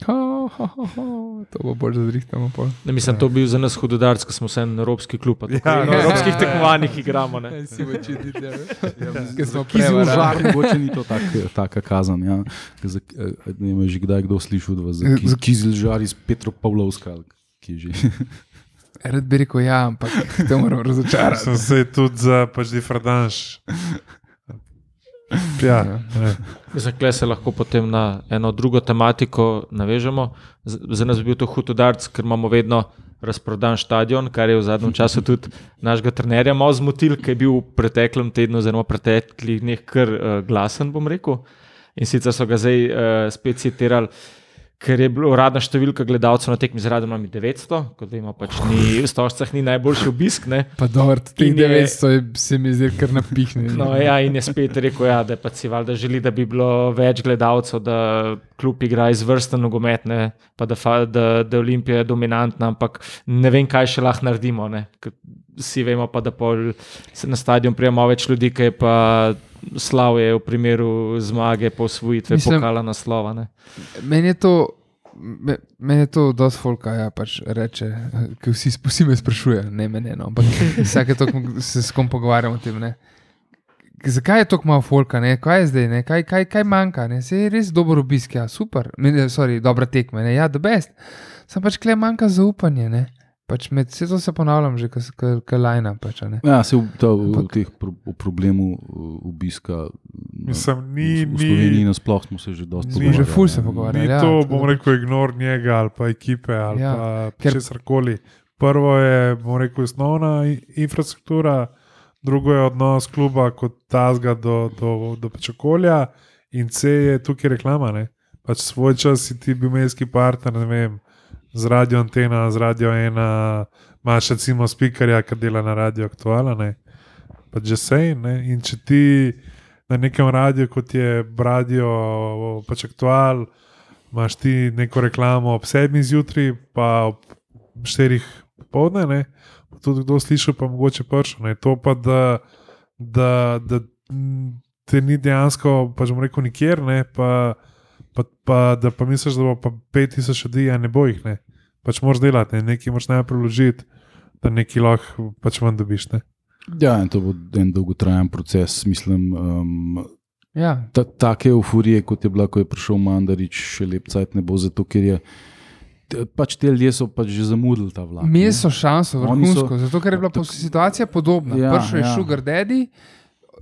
Ha, ha, ha, ha, to bo bolj zadrihtamo. Pol. Ne, mislim, to bi bil za nas hudodarc, ker smo vse en evropski klub. Ja, na no, evropskih tekmovanjih igramo. Ne. Si v očitih, ki smo prevarali. Mogoče ni to tak, taka kazen. Ja. Za, eh, ne vem, že kdaj kdo slišal, da za Za- Kizil Žar iz Petropavlovska. Ki je že. Rad bi rekel ja, ampak te moram razočarati. Sem se tudi za pač difradanš. Ja, ne. Mislim, da se lahko potem na eno drugo tematiko navežemo. Za nas bi bil to hudodarc, ker imamo vedno razprodan stadion, kar je v zadnjem času tudi našega trenerja malo zmotil, ker je bil v preteklem tednu, oziroma preteklih dneh, kar uh, glasen, bom rekel. In sicer so ga zdaj uh, spet citirali. Ker je bila uradna številka gledalcev na tekmi z radom 900, kot vemo, pač ni, v Stožcah ni najboljši obisk. Ne? Pa dobro, teh In je- 900 je, se mi zdi kar napihnjeno. No, ja, in je spet rekel, ja, da pač si valjda želi, da bi bilo več gledalcev, da klub igra izvrsten nogomet, ne, pa da, da, da Olimpija je dominantna, ampak ne vem, kaj še lahko naredimo. Ne. Vsi vemo pa, da pol se na stadion prijema več ljudi, ki je pa slavje v primeru zmage, posvojitve, Mislim- pokala naslova. Ne. Meni je to, me- meni je to dosti folka, ja, pač reče, ki vsi, vsi me sprašujejo, ne mene, no, ampak vsake to se s kom pogovarjamo o tem. Ne. Zakaj je tako malo folka, ne? kaj je zdaj, ne? kaj, kaj, kaj manjka? Ne? Se je res dober obisk, ja, super, Meni- sorry, dobra tekma, ne? ja, the best. Sam pač klej manjka zaupanje, ne. Pač med, vse to se ponavljam že, kaj lajna. Pač, a ne. Ja, se v, ta, v, v teh pro, v problemu uh, obiska. Mislim, ni- v, v ni- Sloveniji nasploh smo se že dosti Smo že pogovarjali, ful se ja. pogovarjali. Ni ja, to, tako bom rekel, ignor njega ali pa ekipe ali Ja, ja, pa ker- česar koli. Prvo je, bom rekel, osnovna infrastruktura, drugo je odnos kluba kot tazga do, do, do pač okolja, in C je tukaj reklama. Ne? Pač svoj čas si ti bil medijski partner, ne vem, z radio antena, z radio ena, imaš recimo spikerja, ki dela na radio aktuala, ne. Pač že sej. In če ti na nekem radiju, kot je radio, pač aktual, imaš ti neko reklamo ob sedmih zjutraj, pa ob štirih popoldne, ne, pa tudi kdo slišal, pa mogoče pršo. To pa, da, da, da te ni dejansko, pač bom rekel, nikjer, ne, pa, pa, pa da pa misliš, da bo pa 5000 ljudi, a ne bo jih, ne. Pač moraš delati, ne. nekaj moraš najprej vložiti, da nekaj lahko pač ven dobiš. Ne. Ja, in to bo en dolgotrajen proces. Mislim, um, Ja, ta, take euforije, kot je bila, ko je prišel Mandarič, še lep cajt ne bo, zato ker je. Pač te ljudje so pač že zamudili ta vlak. Imeli so šanso, so- vrhunsko, zato ker je bila po- situacija podobna. Ja, Ja, Prišel je ja. ja. Sugar Daddy,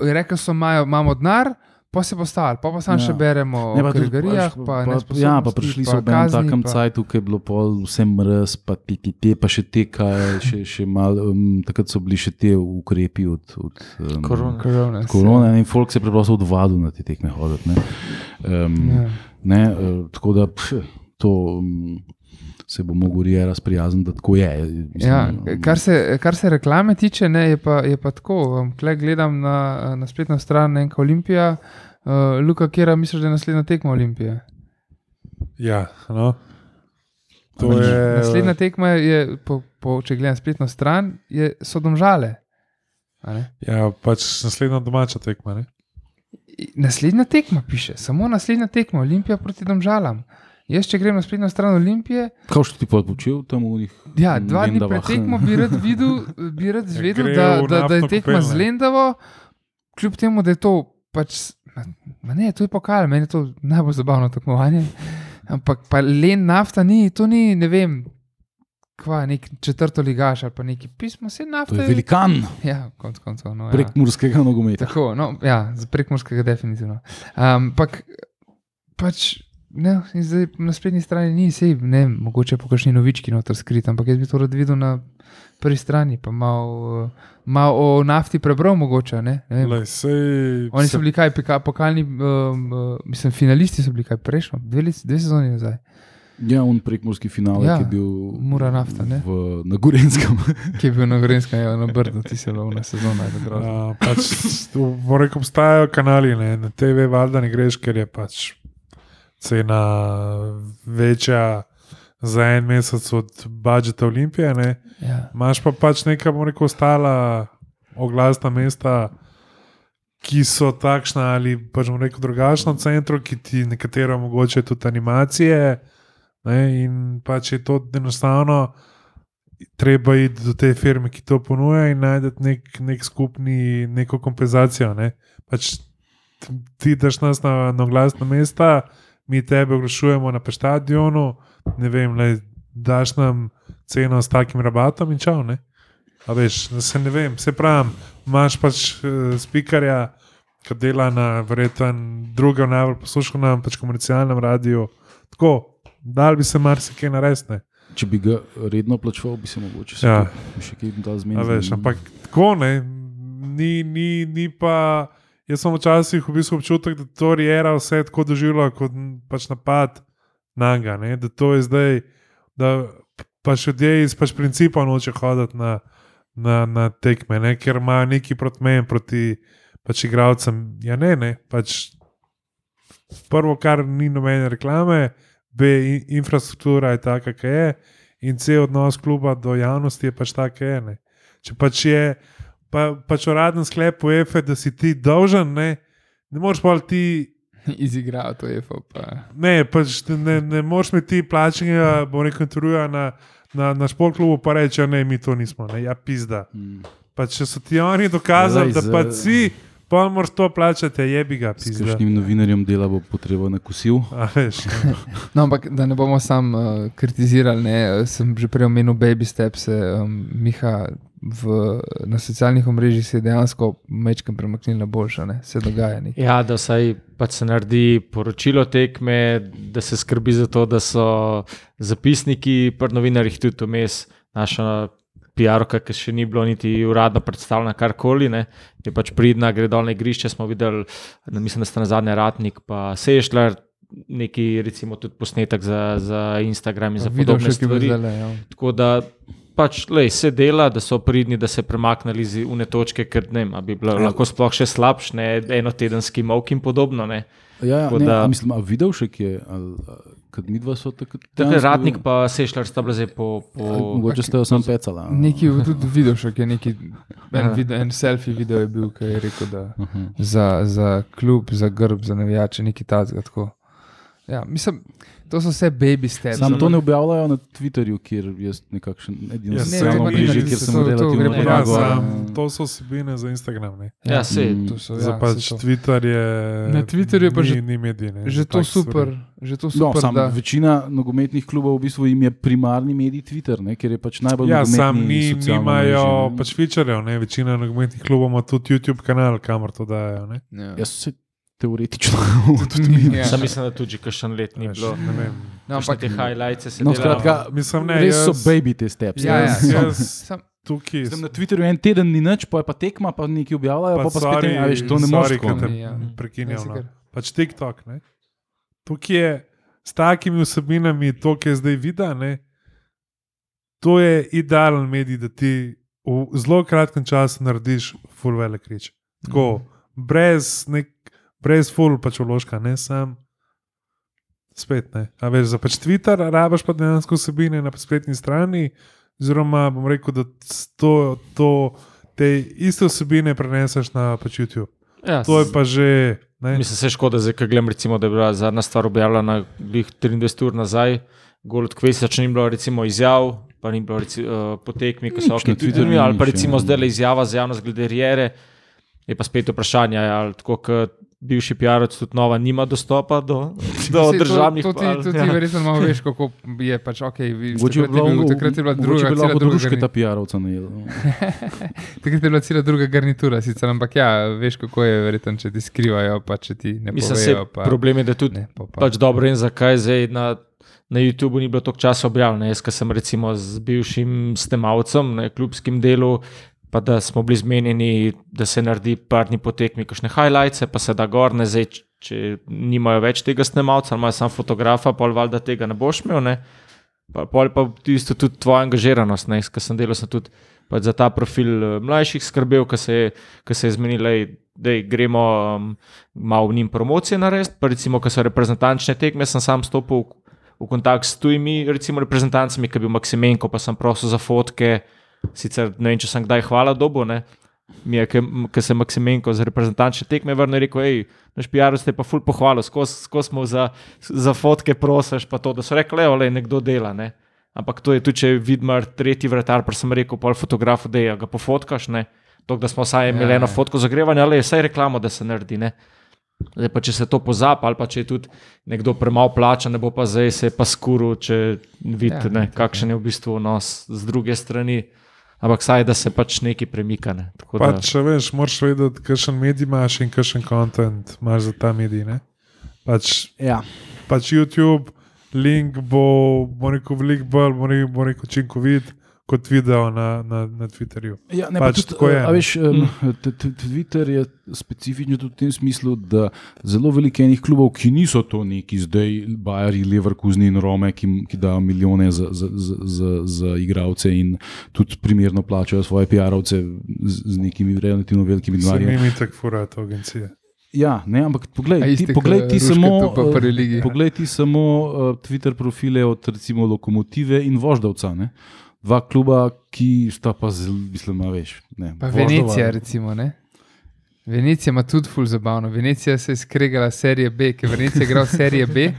rekel so, imajo, imamo denar, pa se postavili, pa pa sam Ja. še beremo Ne, o pa tudi kategorijah. pač- Pa, pa, ja, pa prišli pa so v enem takem pa- cajtu, ki je bilo pol vsem res, pa ti, ti, ti, pa še te, kaj, še, še mal, um, takrat so bili še te ukrepi od, od um, Korone. Korona. korone in folk se je preprosto odvadil na te tekme hoditi. Ne? Um, Ja. ne, uh, tako da pš, to um, se bo mogel Rijera sprijazniti, da tako je. Mislim, Ja, kar, se, kar se reklame tiče, ne, je, pa, je pa tako. Klej gledam na, na spletno stran Enka Olimpija, uh, Luka Kera, misliš, da je naslednja tekma Olimpije. Ja, no. To je. Naslednja tekma je, po, po, če gledam spletno stran, je so domžale. A ne? Ja, pač naslednja domača tekma. Ne? Naslednja tekma piše, samo naslednja tekma Olimpija proti domžalam. Jaz, če grem na spletno stran Olimpije, Kaj si ti pa počel tam v njih? Ja, dva dni pred tekmo bi rad videl, bi rad zvedel, gre da, da, da je tekma z Lendavo, kljub temu, da je to pač. ma- ne, to je pokal, meni je to najbolj zabavno tekmovanje. Ampak pa len nafta ni, to ni, ne vem, kva, nek četrto ligaš ali pa neki pismo, vse nafta. To je velikan Ja, konc koncev. No, prek ja. murskega nogometa. Tako, no, ja, za prekmorskega definitivno. Ampak pač. Ne, in zdaj na spletni strani ni, sej, ne, vem, mogoče po kakšni novički noter skrit, ampak jaz bi to rad videl na prvi strani, pa malo mal o nafti prebral, mogoče. Ne, ne vem. Lej, sej, Oni se- so bili kaj, pika- pokalni, um, uh, mislim, finalisti so bili kaj prejšnjo, dve, leti- dve sezoni nazaj. Ja, un prekmorski finale, Ja, ki je bil Mura nafta, ne? v, na Gorenskem. Ki je bil na Gorenskem, ja, na Brdu, ti se lovna sezona. Ja, pač, bo rekel, obstajajo kanali, ne? na TV valjda ne greš, ker je pač cena večja za en mesec od budžeta Olimpije. Ne? Ja. Imaš pa pač neka, bom rekel, ostala oglasna mesta, ki so takšna ali pač bom rekel drugačna v centru, ki ti nekatero omogočajo tudi animacije. Ne? In pač je to enostavno. Treba iti do te firme, ki to ponuja, in najti nek, nek skupni, neko kompenzacijo. Ne? Pač ti daš nas na, na glasna mesta, mi tebe oglašujemo na stadionu, ne vem, le, daš nam ceno s takim rabatom in čau. Ne? A veš, da se ne vem, se pravi, imaš pač uh, spikarja, ki dela na verjeten drugem najbolj poslušanem, pač komercialnem radiju. Tako, dal bi se marsikaj narediti. Če bi ga redno plačeval, bi se mogoče Ja. še kaj dal zmeniti. Ampak tako ne, ni, ni, ni pa. Jaz sem včasih v bistvu občutek, da to Rijera vse tako doživlja kot pač napad na njega. Da to je zdaj, da pač ljudje iz pač principa noče hoditi na, na, na tekme, ne, ker imajo neki proti meni, proti pač igravcem. Ja, ne, ne. Pač prvo, kar ni nobene reklame, B, in, infrastruktura je taka, ki je, in C, odnos kluba do javnosti je pač tak, ki je. Ne. Če pač je pa, pač uraden sklep UEFA, da si ti dolžen, ne, ne moreš pa ti. Izigral to je pa. Ne, pač ne, ne moreš mi ti plačnega, bo rekel, intervjuja na, na, na športklubu, pa reče, ne, mi to nismo, ne, ja, pizda. Hmm. Pa če so ti oni dokazali, Lej, da pa si, pa moraš to plačati, je bi ga, S pizda. kakšnim novinarjem dela bo potreba na kosil. A veš, ne. No, ampak da ne bomo sam uh, kritizirali, ne, sem že prej omenil Baby Steps, um, Miha v, na socialnih omrežjih se je dejansko mečkam premaknil na boljše, ne, se dogaja nekaj. Ja, da vsaj pač se naredi poročilo tekme, da se skrbi za to, da so zapisniki, pri novinarjih tudi vmes, naša PR-ka, ki še ni bilo niti uradno predstavljena, karkoli, ne, je pač pridna, gre dol na igrišče. Smo videli, da mislim, da sta na zadnje ratnik, pa Sešljar, neki recimo tudi posnetek za, za Instagram in za podobne stvari. zdaj, ja. Tako da pač lej, se dela, da so pridni, da se premaknili iz une točke, ker ne vem, a bi bilo Ja. lahko sploh še slabše, ne enotedenski mok in podobno. Ne. Ja, Tako ne, da- a mislim, a videl še kje, kad mi dva so takrat. Tako dejansko- Ratnik pa Sešljar sta bila zdaj po. Po Mogoče ste jo sam pecala. a? Neki tudi video še, ki je neki, en, Ja. video, en selfie video je bil, ki je rekel, da Aha. za, za klub, za grb, za navijače, neki tazga. Tako. Ja, mislim, to so vse baby steps. Sam to ne objavljajo na Twitterju, kjer jaz nekakšen edino Ja, to omrežje, novinarji kjer so- sem to- to relativno pa Ja, sam, to so vsebine za Instagram. Ne. Ja. To Za ja, pač to. Twitter je. Na Twitterju je pa ni, že- ni medij. Ne, Že to super, že to No, super. sam, da, večina nogometnih klubov v bistvu jim je primarni medij Twitter, ne, ker je pač najbolj Ja, nogometni sam ni, nimajo pač featurejev, ne. večina nogometnih klubov ima tudi YouTube kanal, kamor to dajo. Ne. ja. Se teoretično. tudi Ja. Sam mislim, da tudi kakšen let ni Veš, bilo. ne vem. No, ampak te highlights se No, skratka, Mislim, ne, Res so jaz- baby te steps. Ja, ja, so- jaz sam- tukaj Zdaj, na Twitterju en teden ni nič, pa je pa tekma, pa nekaj objavljajo, pa, pa spet sorry, ne, a veš, to ne moreš. ne. Ja. prekinjam. Ja, si No. Pač TikTok. Ne? Tukaj je s takimi vsebinami, to, kar je zdaj videl, ne? to je idealen medij, da ti v zelo kratkem času narediš full velik reč. Tako, Mhm. brez, nek, brez full pač vložka, ne sam. Spet ne. A veš, za pač Twitter rabaš pa dejansko vsebine na spletni strani, oziroma bom rekel, da to, to, te iste vsebine preneseš na pač YouTube. Ja, To je pa že. Ne? Mislim, se škoda, zdaj, ko gledam, recimo, da je bila zadnja stvar objavljena glih 23 ur nazaj, gol od Kvesa, če ni bilo recimo, izjav, pa ni bilo reci, uh, potekmi, ko so Nič ok, na Twitterju ali pa recimo zdaj le izjava za javnost glede Riere, je pa spet vprašanje, ali tako kot bivši PR-ovec tudi nova nima dostopa do, do to- državnih To ti, to ti ja. verjetno malo veš, kako je pač ok. vi- Mogoče je takrat je bilo- bil- Takrat je bila druga, bi cela lahko druga družke garni- ta PR-ovca najel. takrat je bila cela druga garnitura, sicer, ampak ja, veš, kako je verjetno, če ti skrivajo, pa če ti ne Mislim, se povejo. Pa, problem je, da tudi ne, pa, pa. pač dobro in zakaj zdaj na, na YouTubu ni bilo toliko časa objavljeno. Jaz, ki sem recimo z bivšim snemalcem na klubskem delu, pa da smo bili zmenjeni, da se naredi parni potekmi, kakšne highlights, pa se da gor, ne zdaj, če nimajo več tega snemalca, imajo samo fotografa, pol valjda tega ne boš imel. Ne? Pa, pol pa tisto tudi tvoja angažiranost, ne, ker sem delal sem tudi pač za ta profil eh, mlajših skrbel, ki se, ke se je zmenil, da gremo um, malo v njim promocije narediti. Pa recimo, ko so reprezentančne tekme, sem sam stopil v, v kontakt s tujimi reprezentancami, ki je bil Maksimenko, pa sem prosil za fotke. Sicer ne vem, če sem kdaj hvala dobo. Ne? Mi je, ki se Maksimenko za reprezentančne tekme vrnil, je rekel: hej, naš PR ste pa ful pohvalil, skozi skos smo za, za fotke prosiš, pa to, da so rekli, le nekdo dela. Ne? Ampak to je tudi, če je Vidmar tretji vratar, pa sem rekel, pol fotografu, da je ga pofotkaš. Ne? To, da smo vsaj imeli Ja, eno ja. fotko zagrevanja, ali je vsaj reklamo, da se naredi. Ne? Zdaj pa, če se to pozabi, ali pa če je tudi nekdo premalo plačan, ne bo pa zdaj se pa skuru, če vidite, Ja, ja, kakšen je v bistvu nos z druge strani. Ampak saj, da se pač nekaj premika. Ne? Tako da- Pač, če veš, moraš vedeti, kakšen medij imaš in kakšen kontent imaš za ta medij. Ne? Pač, Ja. pač YouTube, link bo, bo rekel, veliko bolj, bo rekel, bo rekel učinkovit kot video na, na, na Twitterju. Ja, ne, Pač tudi, tako je, a ne. veš, um, Twitter je specifičen tudi v tem smislu, da zelo veliko enih klubov, ki niso to neki zdaj, Bajari, Leverkusen in Rome, ki, ki dajo milijone za, za, za, za, za igralce in tudi primerno plačajo svoje PR-ovce z, z nekimi relativno velikimi Se denarji. njimi tako furajo to agencije. Ja, ne, ampak A poglej, ti, iste, poglej, ko ti samo, eh, poglej ti samo uh, Twitter profile od recimo Lokomotive in Voždovca. Ne? Dva kluba, ki sta pa zelo, mislim, veš. Ne, Pa Voždova- Venecija, recimo. Ne? Venecija ima tudi ful zabavno. Venecija se je skregala serije B, ker Venecija igra v seriji B.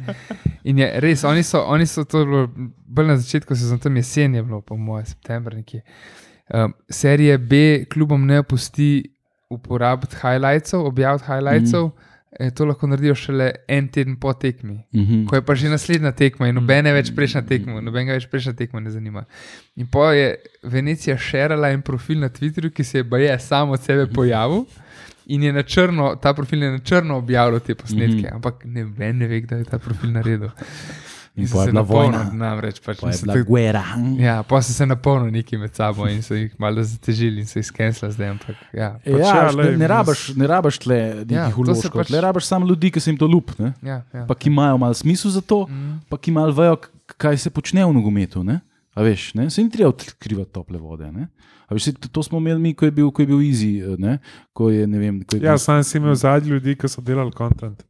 In je res, oni so, oni so to bilo bolj na začetku sezone, tam jesen je bilo, po mojem, september nekje. Um, serije B klubom ne pusti uporabiti highlightsov, objaviti highlightsov. Mm. To lahko naredijo šele en teden po tekmi. Mhm. Ko je pa že naslednja tekma in nobene več prejšnja tekma, nobenega več prejšnja tekma ne zanima. In pa je Venecija širila en profil na Twitterju, ki se je baje samo od sebe pojavil. In je na črno, ta profil je na črno objavljal te posnetke, mm -hmm. ampak ne, ne ve, kdo je ta profil naredil. In so pa je se bila napolnili. Namreč, pač, in so bila tako- guerra. Ja, pa so se napolnili neki med sabo in so jih malo zatežili in so jih skenslali zdaj. Ampak, ja, Ja, ja, veš, ne, lej, ne, mis- rabaš, ne rabaš tle Ja, nekih se uložkov, pač- pač... le rabaš samo ljudi, ki se jim to lup, ne? ja, ja. pa ki imajo malo smisel za to, Mm. pa ki malo vejo, kaj se počne v nogometu. Ne? A veš, ne? se ni treba odkrivati tople vode. Ne? A veš, to, to smo imeli mi, ko je bil, ko je bil Easy, ne? ko je, ne vem, ko je Ja, bil, sam si imel zadnji ljudi, ki so delali kontent.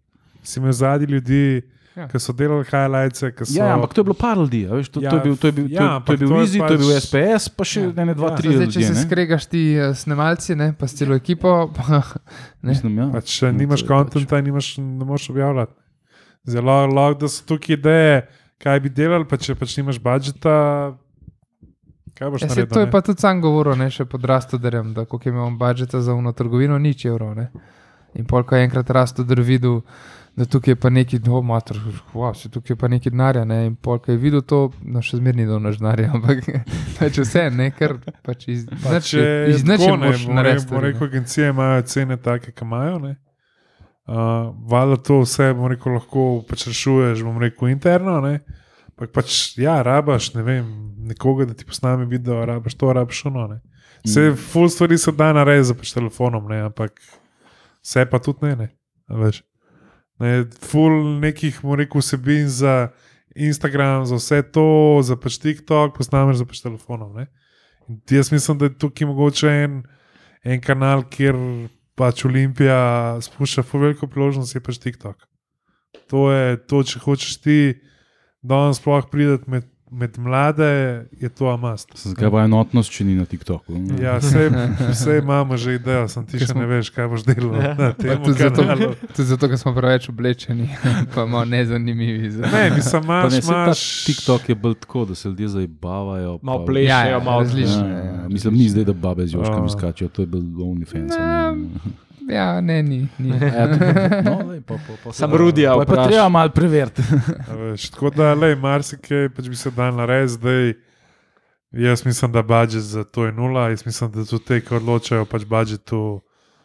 Si imel zadnji ljudi, Ja. ki so delali highlights. ki So... Ja, ja, ampak to je bilo par ljudi, a veš, to, Ja, to je bil, to je bil, to, ja, je- to je bil to Easy, to je bil pač- SPS, pa še Ja, ja, ne dva, ja. tri Zdaj, če se ne. skregaš ti uh, snemalci, ne, pa s celo ekipo, pa, ne. Mislim, ja. Pač, če No, nimaš to kontenta, pač... ne moreš objavljati. Zelo lahko, da so tukaj ideje, kaj bi delali, pa če pač nimaš budžeta. Kaj boš Ja, naredil? to je ne? pa tudi sam govoril, ne, še pod rastoderjem, da koliko imamo budžeta za uno trgovino, nič evrov. Ne. In pol, ko je enkrat rastoder videl, da tukaj je pa neki, no, mater, wow, se tukaj je pa neki denarja, ne. In pol, ko je videl to, no, še zmerni do naš denarja, ampak pač vse, ne, ker pač iz, Pa nič- če iz tako, ne moš bom narediti. rekel, ne. agencije imajo cene take, ki imajo. Ne? Uh, Valjda to vse, bom rekel, lahko pač rešuješ, bom rekel, interno. Ne? Pak pač, ja, rabaš, ne vem, nekoga, da ti posname video, rabaš to, rabaš ono. ne. Vse, mm. full stvari se da narediti pač telefonom, ne? ampak vse pa tudi ne. ne. a veš. Ne, full nekih, bom rekel, vsebin za Instagram, za vse to, za pač TikTok, posnameš za pač telefonom. Ne? In jaz mislim, da je tukaj mogoče en, en kanal, kjer pač Olimpija spušča full veliko priložnost, je pač TikTok. To je to, če hočeš ti danes sploh priti med, med mlade, je to amast. Zakaj pa enotnost, če ni na TikToku? Ja, vse, vse imamo že idejo, sem ti še smo- ne veš, kaj boš delal tem tudi zato, tudi zato, ker smo preveč oblečeni, pa malo nezanimivi. Za... Ne, mislim, imaš, ne, imaš. TikTok je bolj tako, da se ljudje zabavajo. Malo pa- plešejo, Ja, ja, malo različno. Ja, ja, ja, mislim, ni zdaj, da babe z joškami A. skačijo, to je bil OnlyFans. Ne, a ne. Ja, ne, ni. ni. Ja, no, lej, pa- pa- pa- Sam Rudija Pa je pa treba malo preveriti. Tako da, le, marsikaj pač bi se dal narediti, zdaj. Jaz mislim, da budžet za to je nula, jaz mislim, da tudi te, ki odločajo, pač budžetu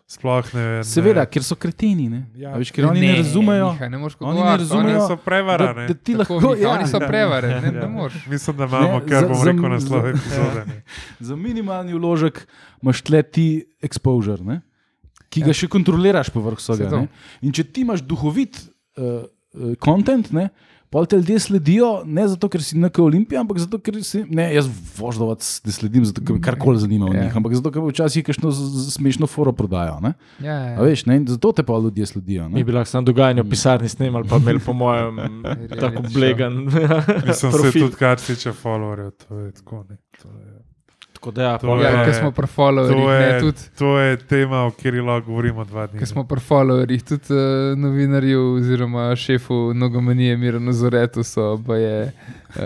sploh ne. ne Seveda, ker so kreteni. Ne? Ja. A Veš, ker oni ne, ne razumejo. Nihaj, ne Oni ne razumejo, Oni so prevara. Da, ne. da ti Tako, lahko. Miha, Ja, oni so prevare, ne, Ja. ne moreš. Mislim, da imamo Ne, kar za- bomo za- rekel naslov za- epizode. ne. za minimalni vložek imaš tle ti exposure, ne? Ki ga Ja. ja. še kontroliraš povrh vsega. In če ti imaš duhovit uh, uh, content, ne, pa te ljudje sledijo ne zato, ker si nekaj olimpija, ampak zato, ker si. Ne, jaz voždovac ne sledim, zato, ker me karkoli zanima o Ja. njih, ampak zato, ker včasih kakšno smešno foro prodajo. Ne? Ja, A ja. veš, ne, zato te pa ljudje sledijo. Mi Ne? bi lahko samo dogajanje v pisarni snemali, pa imeli, po mojem, tako blegan Mislim, se tudi kar tiče followerjev, to je tako. Ne. To je, Tako da, ja, To je- Ja, ker smo pri followerjih, to, ne je, tudi. to je tema, o kateri lahko govorimo dva dni. Ker smo pri followerjih, tudi uh, novinarju oziroma šefu nogomenije Mirano Zoretu so, pa je uh,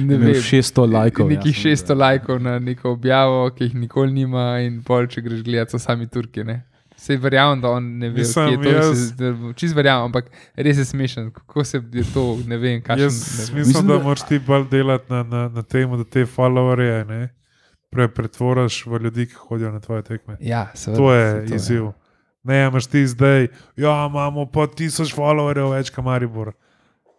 ne vem, 600 lajkov. ja, nekih sem 600 lajkov na neko objavo, ki jih nikoli nima, in pol, če greš gledati, so sami Turki. Ne? Sej verjamem, da on ne ve, Mislim, kje je to. jaz- Jaz... Čist verjamem, ampak res je smešen, kako se je to, ne vem, kaj Jaz še. mislim, Mislim, da, da- da moraš ti bolj delati na, na, na tem, da te followerje ne, pre, pretvoriš v ljudi, ki hodijo na tvoje tekme. Ja, seveda. To je izziv. Ne, a imaš ti zdaj, ja, imamo pa tisoč followerjev več, kot Maribor.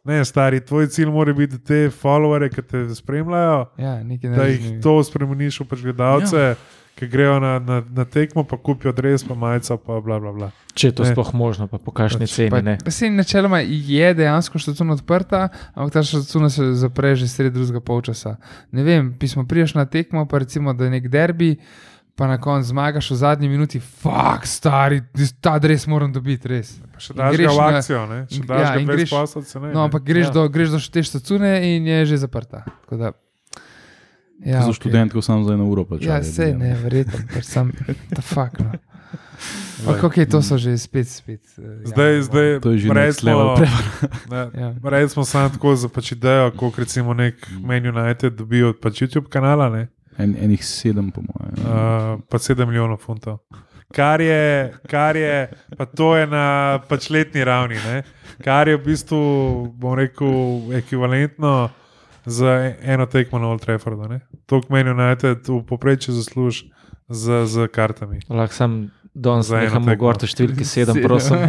Ne, stari, tvoj cilj mora biti, da te followerje, ki te spremljajo, Ja, da jih to spremeniš v pač gledalce, ja. Ki grejo na, na, na tekmo, pa kupijo dres, pa majico, pa bla bla bla. če je to Ne. sploh možno, pa po kakšni ceni. Pa, ne. pa se načeloma je dejansko štacuna odprta, ampak ta štacuna se zapre že sredi drugega polčasa. Ne vem, pismo priješ na tekmo, pa recimo, da je nek derbi, pa na koncu zmagaš v zadnji minuti, fuk, stari, ta dres moram dobiti, res. Pa še daš greš v akcijo, ne? še in- daš ja, greš- poslovca. Ne, No, ampak greš, Ja. ja. do, greš do te štacune in je že zaprta. Tako Da, ja, Za študentko sam za eno uro plačajo. Ja, se ne, verjetno, pač sem, ta fuk. No. Ampak, ok, to so že spet, spet. eh, Zdaj, ja, zdaj, To je že smo- ne, Ja. Rejali smo samo tako za pač idejo, kot recimo nek Man United dobijo od pač YouTube kanala, ne, En, enih sedem, po mojem. uh, pa 7 milijonov funtov. Kar je, kar je, pa to je na pač letni ravni, ne, kar je v bistvu, bom rekel, ekvivalentno za eno tekmo na Old Traffordu. ne. To, kar Man United v povprečju zasluži z, z kartami. Lahko sam danes nehamo govoriti o številki 7, Sedem. prosim.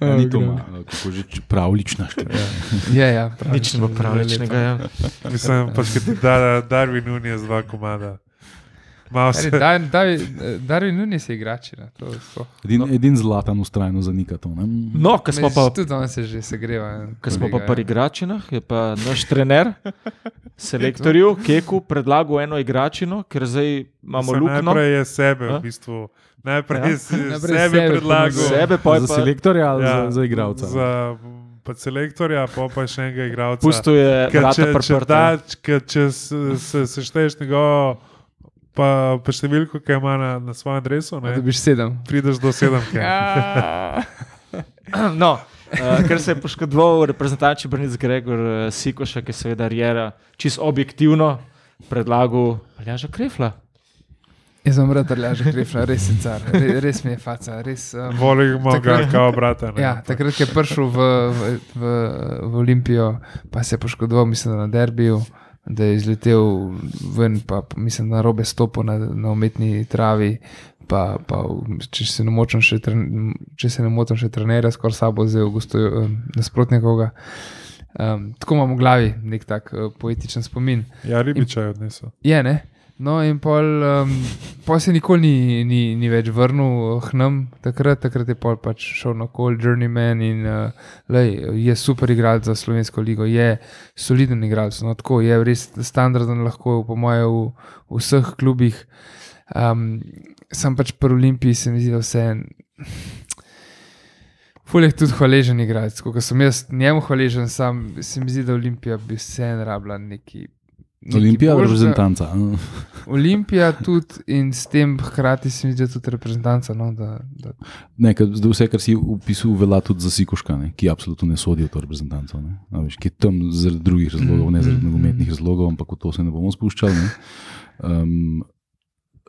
Ja, ni to Oh, ma- kako že č- pravlična številka. Ja, ja, prav, Nič ne bo pravličnega. Ja. Mislim, pač, da ti da Darwin Nunes dva komada. Se. Darwin, Darwin, Darwin Nunes je igrač. Edin, no. edin zlatan ustrajno zanika to. Ne? No, ko smo pa Tudi on se že segreva. Ko smo pa pri igračinah, je pa naš trener, selektorju, Keku, predlagal eno igračino, ker zdaj imamo luknjo. Najprej je sebe, A? v bistvu. Najprej Ja. si Najprej sebe sebe predlagal. Sebe, pa je za pa selektorja ali Ja, za, za igralca? Za pa selektorja, pa pa še enega igralca. pustil je vrata če, če, priprta. da, če, se, se sešteješ njegovo, pa, pa številko, ki ima na, na svojem adresu, Da ne, biš sedem. prideš do sedemke. Ja. No, uh, ker se je poškodoval reprezentančni Brnic Gregor uh, Sikoša, ki je seveda Rjera čisto objektivno predlagal Aljaža Krefla. Jaz sem rad ležal krepna, res je car, res, res mi je faca. Res, um, Volimo ga takrat- kao brata. Ne, Ja, takrat, je prišel v, v, v, v Olimpijo, pa se je poškodoval, mislim, da na derbiju, da je izletel ven, pa mislim, da na robe stopil na, na umetni travi, pa, pa če se ne motim, še, motim, še trenerja skoraj sabo zdaj v gostu nasprotnikoga. Um, tako imam v glavi nek tak uh, poetičen spomin. Ja, ribiča je odnesel. Je, ne? No, in pol, um, pol se nikoli ni, ni, ni več vrnil k nam, takrat, takrat je pol pač šel na kol, Journeyman in uh, lej, je super igralec za slovensko ligo, je soliden igralec, no tako je res standarden, lahko po moje v, v vseh klubih. Um, sem pač pri Olimpiji, se mi zdi, da vse. Fulj je tudi hvaležen igralec, ko sem jaz njemu hvaležen, sam se mi zdi, da Olimpija bi vse rabila neki. Olimpija boljšega- reprezentanca? Olimpija tudi in s tem hkrati se mi zdi da tudi reprezentanca. No, da, da, Ne, ker zdaj vse, kar si upisal, velja tudi za Sikoška, ne, ki absolutno ne sodi v to reprezentanco. Ne, A veš, ki je tam zaradi drugih razlogov, ne zaradi Mhm. nogometnih razlogov, ampak v to se ne bomo spuščali. Ne. Um,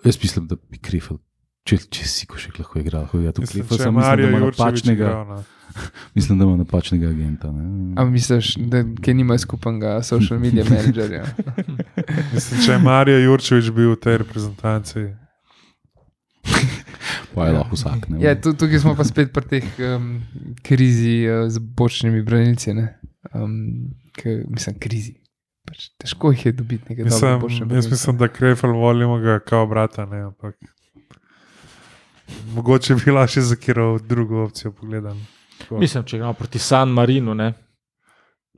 jaz mislim, da bi Krifel, če, če Sikošek lahko igra, lahko igra tudi samo je mislim, da ima napačnega, no. mislim, da ima napačnega agenta. Ne. a misliš, da ki nima skupnega social media menedžerja? Mislim, če je Marijo Jurčevič bil v tej reprezentanci. Pa je lahko vsak. Ne, Ja, tu, tukaj smo pa spet pri teh um, krizi uh, z bočnimi branilci. ne. Um, k, mislim, krizi. Pač težko jih je dobiti nekaj Mislim, jaz mislim, da Krefel volimo ga kao brata, ne, ampak mogoče bi lahko še za kiro drugo opcijo pogledal. Mislim, če gremo proti San Marinu, ne,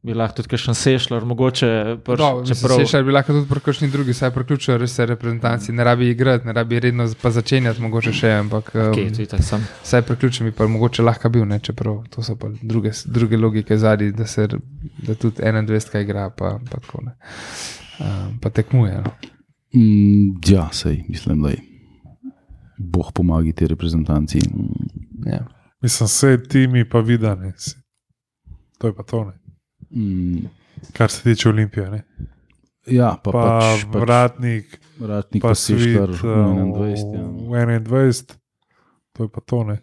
bi lahko tudi kakšen sešljar, mogoče prš, čeprav. Če bi lahko tudi pri kakšni drugi, saj priključijo res vse reprezentanci, ne rabi igrati, ne rabi redno pa začenjati, mogoče še, ampak um, Okay, sam. Vsaj priključen bi pa mogoče lahko bil, ne, čeprav to so pa druge, druge logike zadnji, da se da tudi 21 igra, pa, pa tako ne. Um, pa tekmuje. No. Mm, ja, sej, mislim, da je. Bog pomaga tej reprezentanci. Ja. Mislim, vse timi pa vidane. To je pa to, ne. Mm, kar se tiče Olimpije. Ne. ja, pa, Pa, pač, pač vratnik, Ratnik pa pa uh, v 21. Ja. v 21, to je pa to. Ne.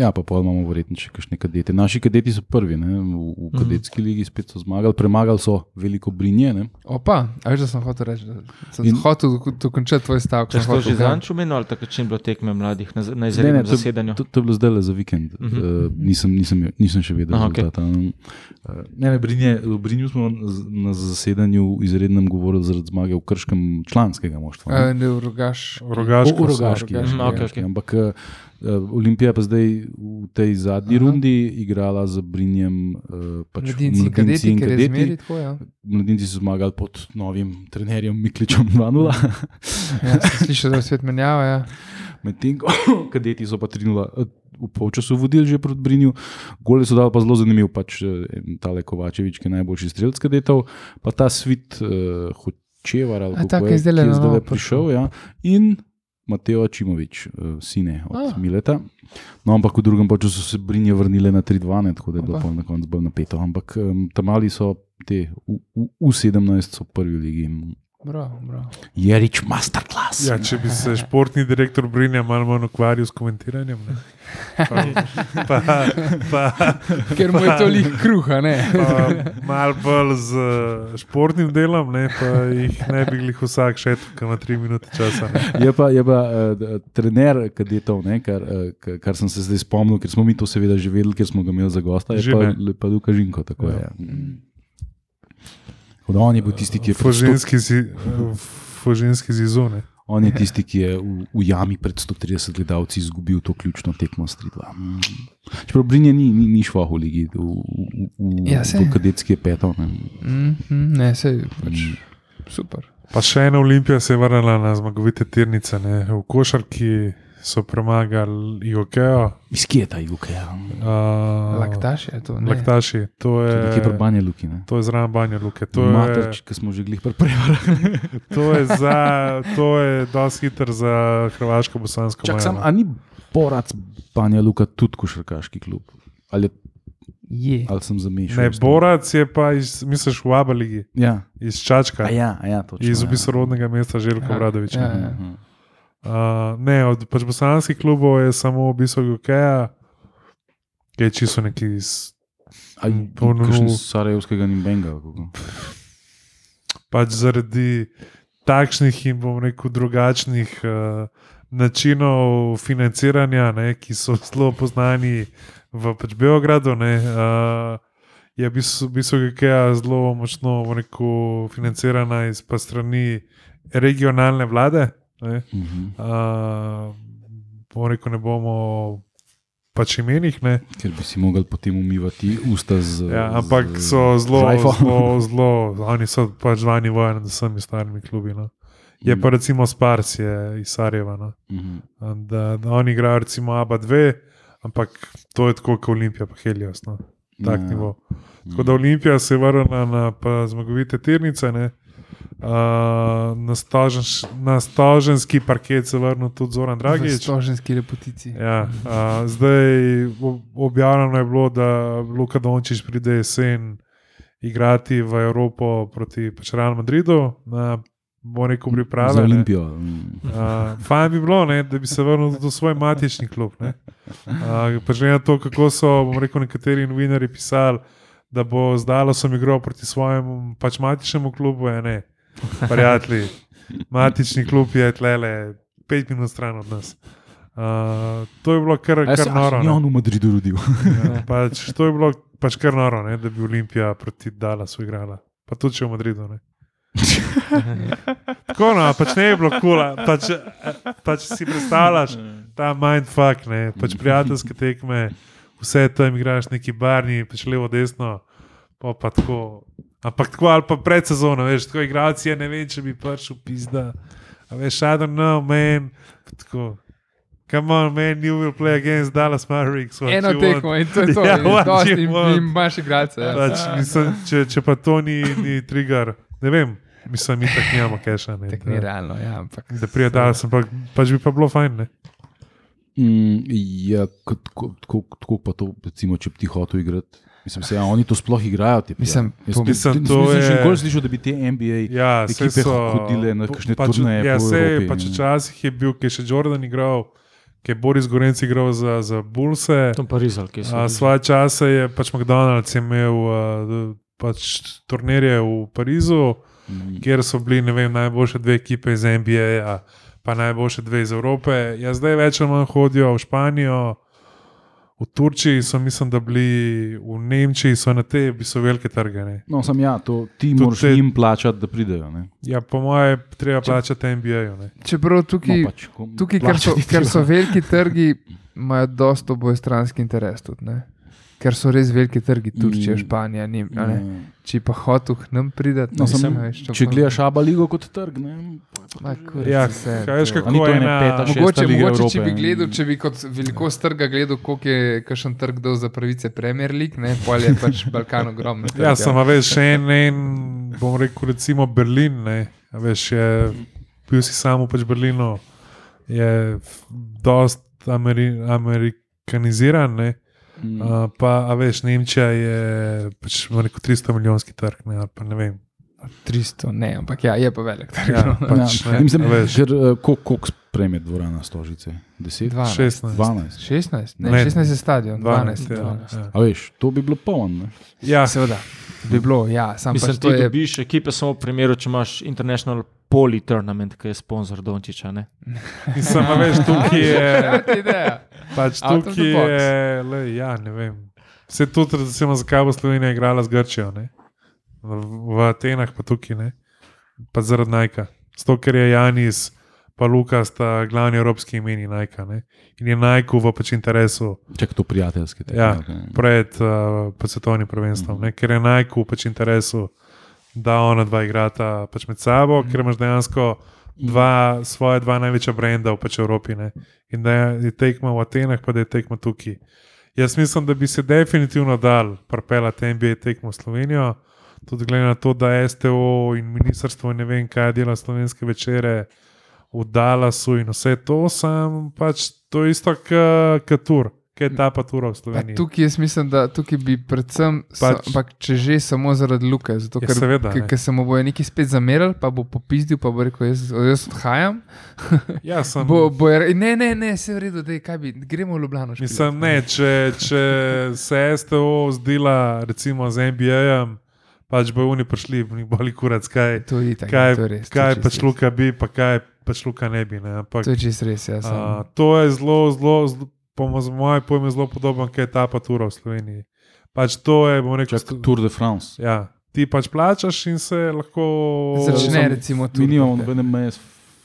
Ja, pa pol imamo verjetno še kakšne kadete. Naši kadeti so prvi ne, v, v Mhm. kadetski ligi, spet so zmagali, premagali so veliko brinje. Ne. Opa, a veš, da sem hotel reči, da sem In- hotel do- dokončati tvoj stavek. Če sem ste že zanč omenili, ali takrat, če je bilo tekme mladih na, na Ne, ne, izrednem to, zasedanju? to, to je bilo zdaj le za vikend. Mhm. -huh. uh, nisem, nisem, nisem še vedel Aha, okej. rezultata. Uh, ne, ne, Brinje, v Brinju smo z- na zasedanju izrednem govorili zaradi zmage v krškem članskega moštva. ne. A, Ne, v rogaš. V Rogaški. Rogaški, Rogaški, Mhm, Rogaški. Ampak uh, Olimpija pa zdaj v tej zadnji Aha. Rundi igrala z Brinjem. Uh, pač Mladinci in kadeti, in kadeti. tako. Ja. Mladinci so zmagali pod novim trenerjem Mikličem 2-0, Ja, slišal, da je svet menjava. Ja. medtem ko kadeti so pa 3-0 eh, v polčasu vodili že proti Brinju. Gole so dali pa zelo zanimiv, pač eh, tale Kovačevič, ki je najboljši strelec kadetov, pa ta svit uh, Hočevar, ali kako je je na zdajle novo prišel. Ja, in Mateo Čimovič, uh, sine od ah. Mileta. No, ampak v drugem času so se Brinje vrnile na 3-2, ne, tako da je bilo na koncu bolj napeto. Ampak um, tam mali so te, v, v, v 17 so prvi v ligi. Bravo, bravo. Jerič masterclass. Ja, če bi se športni direktor Brinja malo manj ukvarjal s komentiranjem. Ne. Pa, pa, pa, Ker mu je toliko kruha, ne. pa malo bolj z eh, športnim delom, ne, pa jih ne bi jih vsak še tukaj na tri minute časa. Ne. Je pa, je pa uh, trener kadetov, ne, kar, uh, kar sem se zdaj spomnil, ker smo mi to seveda že vedeli, ker smo ga imeli za gosta, je Že pa, ne. pa Luka Žinko. Tako, Ja. ja. Tako da on je bil tisti, ki je, Foženski, zi, foženski zizone. on je, tisti, ki je v, v jami pred 130 gledalci izgubil to ključno tekmo s 3-2. Mm. Čeprav Brinje ni, ni, ni šlo v ligi, v, v, v, Ja, v, kadetski je peto. Ne. Mm, mm, ne, sej, pač, super. Pa še ena olimpija se je vrnila na zmagovite tirnice. Ne. V košarki so premagali Igokejo. Iz kje je ta? Ja. Uh, Laktaš je to. Ne. Laktaši, to je, Nekje pri Banja Luki. Ne. to je zraven Banja Luke. To je, Materč, ki smo že glih preprevali. to je, za, to je dosti hiter za Hrvaško-Bosansko. Čak, mejo, sam, no. a ni Borac Banja Luka tudi košarkaški klub? Ali, Je. ali sem zamešal? Ne? Borac je pa iz, misliš, v Abu Leiji, Ja, iz Čačka, a ja, a ja točno. iz ja. obisorodnega mesta Željka Ja, Bradoviča. ja. Ja. Mhm. Uh, ne, od pač bosanskih klubov je samo obisko Gokeja, ki je čisto neki iz. Kakšen Sarajevskega ali kako? Pač zaradi takšnih in bom rekel drugačnih uh, načinov financiranja, ne, ki so zelo poznani v pač Beogradu. Ne, uh, je v bistvu, v bistvu IKEA zelo močno rekel, financirana iz pa strani regionalne vlade. Ne, Mhm. uh, bom rekel, ne bomo pač imenih. Ne, Ker bi si mogli potem umivati usta z. Ja, ampak z so zelo, zelo, zelo, oni so pač zvani vojni z vsemi starimi klubi. No. Je pa recimo Spars je iz Sarajeva. No. Mhm. Da, da oni igrajo recimo ABA 2, ampak to je tako kot Olimpija, pa Helios. No. Tak Ja. nivo. Tako da Olimpija se je vrnila na zmagovite tirnice. Ne. Uh, na, stoženš, na stoženski parket se vrnil tudi Zoran Dragič. Stoženski lepotici. Ja, a, zdaj ob- objavljeno je bilo, da Luka Dončić pride jesen igrati v Evropo proti pač Real Madridu, na bo rekel priprave. Za. Olimpijo. Uh, fajn bi bilo, ne, da bi se vrnil v svoj matični klub. ne. Uh, pa že na to, kako so bom rekel, nekateri novinari pisali, da bo zdalo sem igral proti svojemu pač matičnemu klubu. Ne, prijatelji, matični klub je tlele pet minut stran od nas. Uh, to je bilo kar, se- kar noro. ne. on v Madridu rodil. Ja, pač, to je bilo pač kar noro, ne, da bi Olimpija proti Dallasu igrala. Pa tudi če v Madridu. Ne. Tako no, pač ne je bilo kula. Pač, pač si predstavljaš ta mindfuck, ne, pač prijateljske tekme, vse tam igraš neki barni, pač levo, desno, pa, pa tako. Ampak tako ali pa pred sezono, veš, tako igralci, ja ne vem, če bi prišel pizda. A veš, I don't know, man. Tako. Come on, man, you will play against Dallas Mavericks. Eno you want. tekmo in to je to. Ja, dosti in- want. in imaš igralce. Ja. Pač, mislim, če, če pa to ni, ni trigger, ne vem, mislim, mi tako nimamo keša. Ne, Tako ni realno, ja, ampak. da prije Dallas, ampak pač bi pa bilo fajn. Ne. Mm, ja, tako pa to, recimo, če bi ti hotel igrati. Mislim, se, ja, oni to sploh igrajo. Te, Mislim, jaz, to- Mislim, to to je. Še nikoli slišal, da bi te NBA Ja, ekipe so hodile na kakšne pač, turneje Ja, po se Evropi, pač včasih je bil, ki je še Jordan igral, ki je Boris Gorenc igral za, za Bulse. Tam pa Rizal, ki so. A, Svoje čase je pač McDonald's imel uh, pač turnirje v Parizu, Mhm. kjer so bili ne vem, najboljše dve ekipe iz NBA, pa najboljše dve iz Evrope. Ja, zdaj več ali manj hodijo v Španijo, v Turčiji so, mislim, da bili v Nemčiji, so na te, bi so velike trge. Ne. No, sem ja, to ti Tudi moraš te- jim plačati, da pridejo. Ne? Ja, po moje, treba plačati NBA-ju. ne. Čeprav tukaj, No, pač, ko- tukaj ker, so, ker so veliki trgi, imajo dosto obojestranski interes tudi. Ne? Ker so res veliki trgi, Turčija, Mm. Španija, Nim. Ja. Če pa hotel k nam prideti, No, sem- Če gledaš Aba ligo kot trg, ne, kurc, Ja, vse, kaj veš, to. kako ene ena- peta, Mogoče, mogoče če Evrope. bi gledal, če bi kot velikost trga gledal, koliko je kakšen trg dal za pravice Premier League, ne, pol je pač Balkan ogromno. trg, Ja, samo veš, še en, en, bom rekel, recimo Berlin. Ne, a veš, je, bil si samo pač v Berlinu, je dost ameri, amerikaniziran. Ne, Mm. a, pa, a veš, Nemčija je pač rekel, 300 milijonski trg. Ne, ali pa ne vem. 300, ne, ampak ja, je pa velik trg. Ja, no. pač, ja, ne, mislim, a veš. ker, eh, koliko sprejme dvorana stožice? 10? 12. 16. 12. 16, ne, Ne, 16 je stadion, 12. 12, ja, 12. ja. A veš, to bi bilo polno. ne? Ja, Seveda, bi bilo, ja, sam Mislim, pač ti to je. dobiš ekipe samo v primeru, če imaš International Poly Tournament, ki je sponsor Dončiča. A veš, tukaj je. Ta ideja. Pač tukaj je, le, ja, ne vem. Vse tudi, recimo, zakaj bo Slovenija igrala z Grčijo, ne? v, v Atenah, pa tukaj ne, pa zaradi Najka. Zato, ker je Janis, pa Luka sta glavni evropski imeni Najka ne? in je Najku v pač interesu Če je to prijateljski. tekme, Ja, ok. pred uh, pač svetovnim prvenstvom, ne? ker je Najku pač interesu, da ona dva igrata pač med sabo, ker imaš dejansko. Dva, svoje dva največja brenda v pač Evropi. Ne? In da je tekma v Atenah, pa da je tekma tukaj. Jaz mislim, da bi se definitivno dal propelati NBA tekmo v Slovenijo, tudi glede na to, da STO in ministrstvo ne vem, kaj dela slovenske večere v Dallasu in vse to, sam pač to isto kot tur, kaj je ta pa tura v Pa Sloveniji. tukaj jaz mislim, da tukaj bi predvsem, Pač- pač, ampak če že samo zaradi Luke, zato Ja, ker, seveda, ker, ne. ker se mu bojo neki spet zamerali, pa bo popizdil, pa bo rekel, jaz, jaz odhajam. Ja, sem, Bo, bo je, ne, ne, ne, vse v redu, dej, kaj bi, gremo v Ljubljano. špilat. Mislim, ne, če, če se STO zdela, recimo z NBA-jem, pač bo oni prišli, mi boli kurac, kaj, To je itak, kaj, to je res. to je kaj čisto pač res. Luka bi, pa kaj pač Luka ne bi. Ne, ampak, To je čist res. Ja, a, sam. to je zelo, zelo, zelo po mojem pojmu, zelo podoben, kot je ta pa tura v Sloveniji. Pač to je, bom rekel, Čak, Tour de France. ja, ti pač plačaš in se lahko Začne recimo Mi tu. nimamo nobene meje s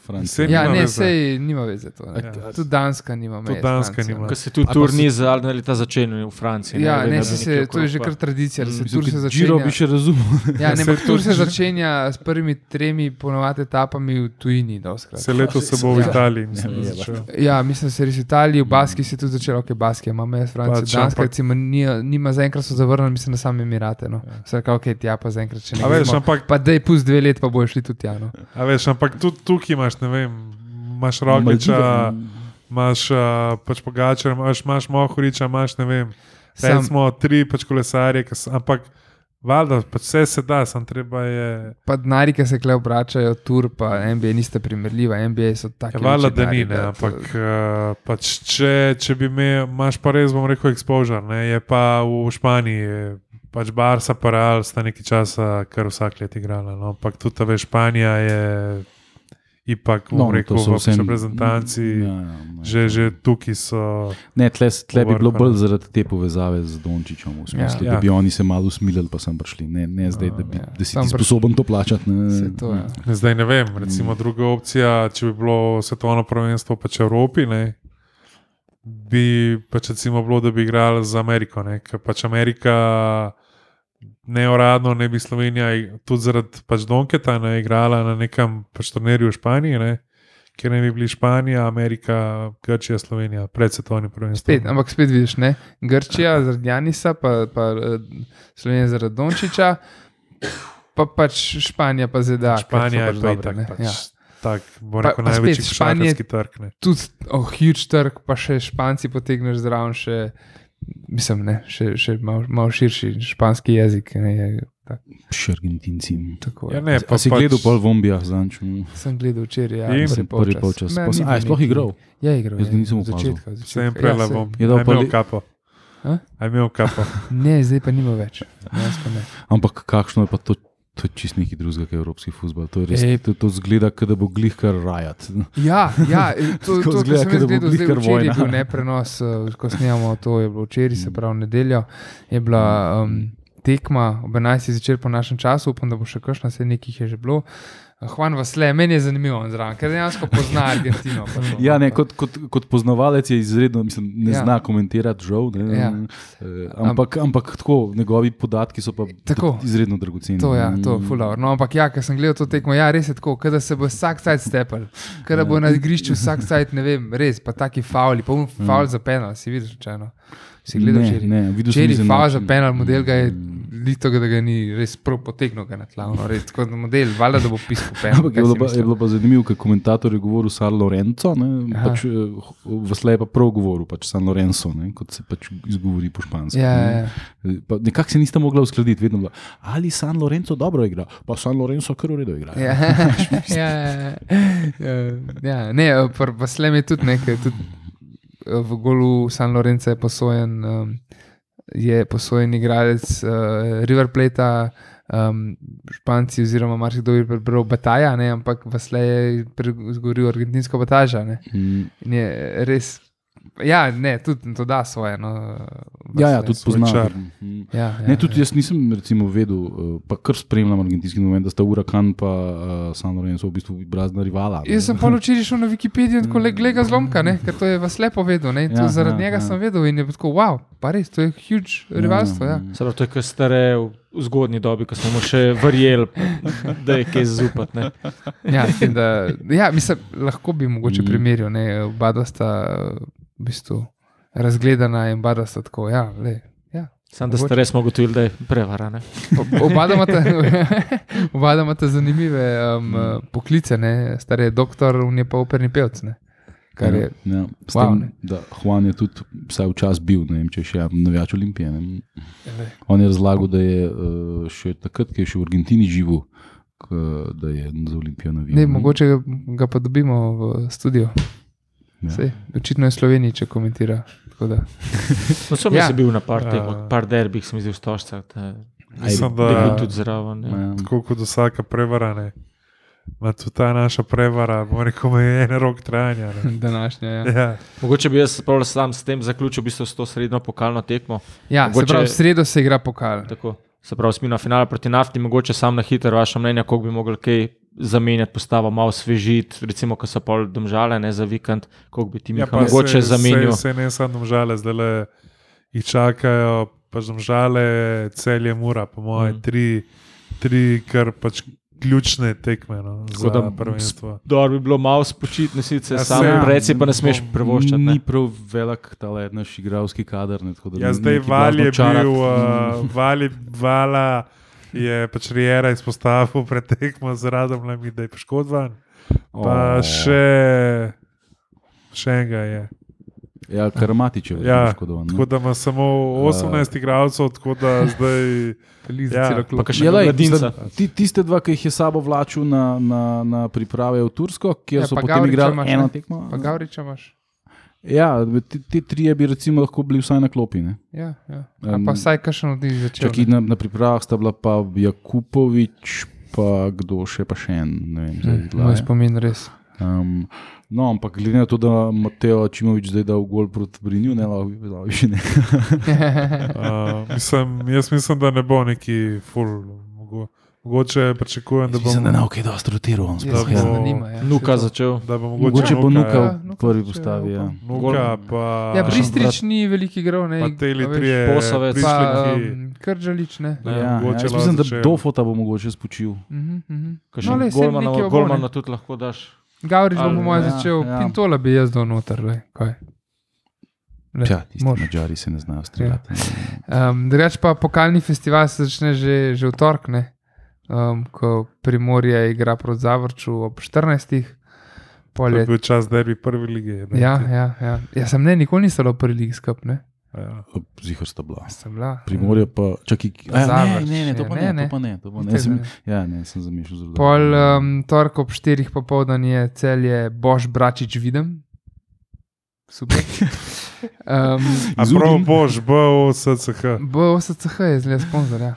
Francijo. Saj Ja, ne, sej nima veze to. ne. Ja. Tudi Danska nima meje. Danska nima. ne. Ker se tudi Ali pa turni zadnja leta začenjajo v Franciji. Ja, Vem, ne, da se, bi se, nekje to je že kar pa- tradicija, da se Mislim, tur se Giro začenja. bi še razumel. Ja, ne, tur se začenja s prvimi tremi ponovadi etapami v tujini. dostikrat. Se letos se bo v Ja. Italiji, mislim, Ja, začel. Ja, mislim, se res v Italiji, v Baski se je tudi začelo, ok, Baski ima meje s Francijo. Pač, Danska, ampak- recimo, nima, nima zaenkrat so zavrnili, mislim, da same Emirate. No. Ja. Vse kao, ok, tja pa zaenkrat še ne. A veš, ampak, Pa da je pust dve leti, pa bojo šli tudi tja. No. a veš, ampak tudi tukaj imaš, ne vem, imaš Rogliča, imaš uh, pač Pogačar, imaš, imaš Mohoriča, imaš ne vem. Sam, Recimo tri pač kolesarje, ampak valjda, pač vse se da, sam treba je. pa denari, ki se kle obračajo, tur pa NBA nista primerljiva, NBA so taki. Ja, valjda, da ni, ne, ampak uh, pač, če, če bi imel, imaš pa res, bom rekel, exposure, ne, je pa v Španiji, pač Barca, pa Real sta nekaj časa, kar vsak let igrala. No, ampak tudi, a veš, Španija je ipak, bom No, no, to rekel, v vsem- reprezentanci. Ja, ja, ne, Že, to- že tukaj so. Ne, tle, tle bi bilo bolj zaradi te povezave z Dončićem, v smislu, Ja. ja. da Ja. bi oni se malo usmilili, pa sem prišli. Ne, ne zdaj, da, bi, Ja. da si ti prišli. sposoben to plačati. Ne, to, ja. Ne, zdaj ne vem, recimo Mm. druga opcija, če bi bilo svetovno prvenstvo pač v Evropi, ne, bi pač recimo bilo, da bi igrali z Ameriko, ne, ker pač Amerika neuradno ne bi Slovenija tudi zaradi pač Donketa ne igrala na nekem pač turnirju v Španiji, ne, kjer ne bi bili Španija, Amerika, Grčija, Slovenija pred svetovnim prvenstvom. Spet, ampak spet vidiš, ne? Grčija zaradi Janisa, pa, pa eh, Slovenija zaradi Dončiča, pa pač Španija, pa ZDA. Španija pač je pa dobre, itak ne. pač Ja. tak, Pa- rekel, pa spet, največji košarkarski trg. Ne. Tudi oh, huge trg, pa še Španci potegneš zraven, še, mislim, ne, še, še malo, malo širši španski jezik. Ne, je, tak, Še Argentinci. tako, Ja, ja, ne, Pa si pač- gledal pol Vombija, zanču. Sem gledal včeraj, ja, In? prvi Prvi polčas. Pa ni si- bil A je sploh igral? Je igral. Jaz ga ja, nisem od opazil. začetka, Vse jim začetka. prela Ja, bom. Je dal imel li- kapo. A? Aj imel kapo. Ne, zdaj pa nima več. Ne. Ampak kakšno je pa to? To je čist nekaj drugega, kot je evropski futbol. To, res- Ej. to, to zgleda, da bo glih kar rajat. Ja, ja to, to, to jaz da bo gledal, glih zdaj kar včeraj je vojna. bil neprenos, eh, ko snemamo to, je bilo včeraj, se pravi nedeljo, je bila um, tekma ob 11. zvečer po našem času, upam, da bo še kakšna, se nekih je že bilo. Juan Vasle, meni je zanimivo zraven, ker dejansko pozna Argentino. pa to, Ja, ne, kot, kot, kot poznavalec je izredno, mislim, ne Ja. ja. zna komentirati, žal. Ne, Ja. Eh, ampak, ampak tako, njegovi podatki so pa Tako. izredno dragoceni. To je, ja, to je fulau. No, ampak ja, ker sem gledal to tekmo, ja, res je tako, da se bo vsak sajt stepel, ker bo na igrišču vsak sajt, ne vem, res, pa taki fauli, pa un faul za penal, si vidiš, čajno. Si gledal Ne, včeraj? ne, videl sem Včeraj faul za izenačen. penal, model ga je Mm. lito, da ga ni res prav potegnil na tla, no, res, da model, valjda, da bo pisal penal. Ampak je bilo, pa, je bilo pa zanimivo, ker komentator je govoril San Lorenzo, ne, Aha. pač, Vasle je pa prav govoril, pač San Lorenzo, ne, kot se pač izgovori po špansko. Ja, ja, ne. ja. Nekako se nista mogla uskladiti, vedno bilo, ali San Lorenzo dobro igra, pa San Lorenzo kar v redu igra. Ja, ja, ja, ja, ja, ne, pa slem je tudi nekaj, tudi eh, v golu San Lorenzo je posojen, um, je posojen igralec uh, River Plata, um, Španci oziroma marsikdo je prebral Bataja, ne, ampak Vasle je zgovoril argentinsko Bataža. Ne, Mm, in je res, ja, ne, tudi to da svoje. No, Ja, ja, Vasle, tudi poznam. Mm. Ja, ja, Ne, tudi ja. jaz nisem recimo, vedel, eh, pa kar spremljam argentinski moment, da sta Urakan in uh, San Lorenzo v bistvu brazna rivala. ne. Jaz sem pa včeraj šel na Wikipedijo in tako le gleda zlomka, ne? ker to je vas lepo vedel. Ne? Ja, Ja, zaradi ja, njega ja. sem vedel in je tako, wow, pa res, to je huge rivalstvo. Ja. Se pravi, to je kar stare v zgodnji dobi, ko smo še verjeli, da je kaj zupati. ne. Ja, da, ja, mislim, lahko bi mogoče Mm. primerjal, ne, oba sta v bistvu razgledana in oba dva sta tako. Ja, le, ja. Sam da ste Mogoče. res mogli tudi, da je prevara. ne. O- Oba dva imata, oba dva imata zanimive um, Mm. poklice, ne? star je doktor, on je pa operni pevc. Ne? Kar je, Ja, ja. S Wow, tem, ne. da Juan je tudi vsaj včasih bil, ne vem, če je še navijač Olimpije. Ne. le, On je razlagal, da je uh, še takrat, ko je še v Argentini živel, k, da je za Olimpijo navijal. ne, mogoče ga, ga pa dobimo v studio. Ja. Sej, očitno je Sloveniji, če komentira. tako da. No, sem Ja. bil na par Ja. tekmah, par derbih, sem videl. Da Mislim, da je tudi zraven. Ja. Ja. tako kot vsaka prevara. Ne. Ma tudi ta naša prevara, rekel, ima en rok trajanja. ne. Današnja. Ja, Ja. Mogoče bi jaz prav sam s tem zaključil v bistvu s to srednjo pokalno tekmo. ja se Mogoče- pravi, v sredo se igra pokal. Tako, se pravi, smo na finalu proti nafti, mogoče sam na hitro, vaše mnenje, koliko bi mogli kaj zamenjati, postavo malo svežiti, recimo, ko so pol domžale ne, za vikend, koliko bi ti ja, pa mogoče zamenjal. Se, se ne samo žale, zdaj le jih čakajo, pa žale, celje mura, po moje, Mm. tri, tri kar pač ključne tekme no, za da prvenstvo. Dobro bi bilo malo spočitne, sicer Ja, ja, sam se- preci pa ne smeš prevoščati. Ni Ne. prav velik ta naš igralski kader. Ne, tako da Ja, ni zdaj val je čarat. bil, uh, val je, vala je pač Rijera izpostavil pred tekmo z radom, da je poškodovan. Pa O. še, še enega je. Ja, Karamatičev je Ja, poškodovan. Tako da ima samo 18 igralcev, tako da zdaj. Liza Ja, celo Pa klub. lej, mladinca. zdaj, ti, tiste dva, ki jih je sabo vlačil na, na, na priprave v Tursko, kjer Ja, so potem Gavriča igrali imaš, eno tekmo. Pa Gavriča imaš. Ja, ti, ti trije bi recimo lahko bili vsaj na klopi. Ne? Ja, ja. A Em, pa vsaj kakšen od njih začel. Čaki, na, na pripravah sta bila pa Jakupovič, pa kdo še, pa še en. Ne vem, zdaj glave. Moj spomin res. Um, no, ampak glede na to, da Mateo Čimovič zdaj dal gol proti Brinju, ne lahko bi bilo še ne. Uh, mislim, jaz mislim, da ne bo neki full. Mogo, mogoče pričakujem, da bo, Mislim, da ne bo kaj dosti rotiral. on sploh, mislim, ja. da nima. Ja. Nuka začel. da bo mogoče, Mogoče bo Nuka, ja, v prvi začel, postavi. Ja. Nuka, pa, Ja, Kakšen Bristrič ni velik igral, ne. pa teli trije, Posavec. Pa um, Krdžalič, ne. Ne, Ja, ja, mogoče jaz lahko mislim, da začel. Dofota bo mogoče spočil. Mhm, mhm. Kakšen No, lej, saj golmana, nekaj bo, ne. golmana tudi lahko daš. Gavrič bo po mojem ja, začel, ja. Pintola bi jaz dal noter. lej, kaj. Lej, Ja, tisti mož. mačari se ne znajo streljati. Um, Drugač pa pokalni festival se začne že, že v torek, ne? Um, ko Primorje igra proti Zavrču ob 14. To Pol je je, bil čas derbi prve lige. ne, ja, ja, ja. Jaz sem ne, nikoli nisem v prvi ligi skup, ne? ja. Zihar sta bila. Sem bila. Primorje pa, čakaj, Pa a, ne, Zavrč, ne, ne, to ja, pa ne, ne, ne. to pa ne. To pa ne. Jaz sem, ja, ne, sem zamišljal zelo. Pol um, torek ob 4. popoldan je celje Bož Bračič videm. Super. Um, A prav boš, bo SCH. bo OSCH je zelo sponzor. Ja.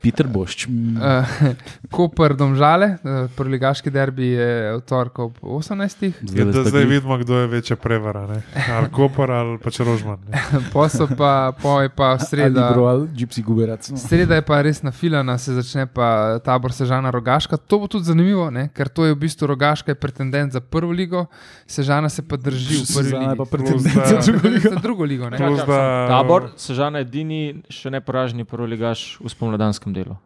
Peter Bošč. Uh, Koper Domžale, uh, proligaški derbi je v torek ob 18. Ja, da zdaj vidimo, kdo je večja prevara. Ne? Ali Koper ali pač Rožman. Posel pa, po je pa sreda. Gypsy Guberac. No. Sreda je pa res nafilana, se začne pa tabor Sežana Rogaška. To bo tudi zanimivo, ne? ker to je v bistvu Rogaška je pretendent za prvo ligo, Sežana se pa drži v prvi Sežana je pa ligi. pretendent za Drugo ligo. Za drugo ligo, ne? Plus, da- Tabor, Sežana je edini še ne poraženi prvoligaš v spomladanskem delu.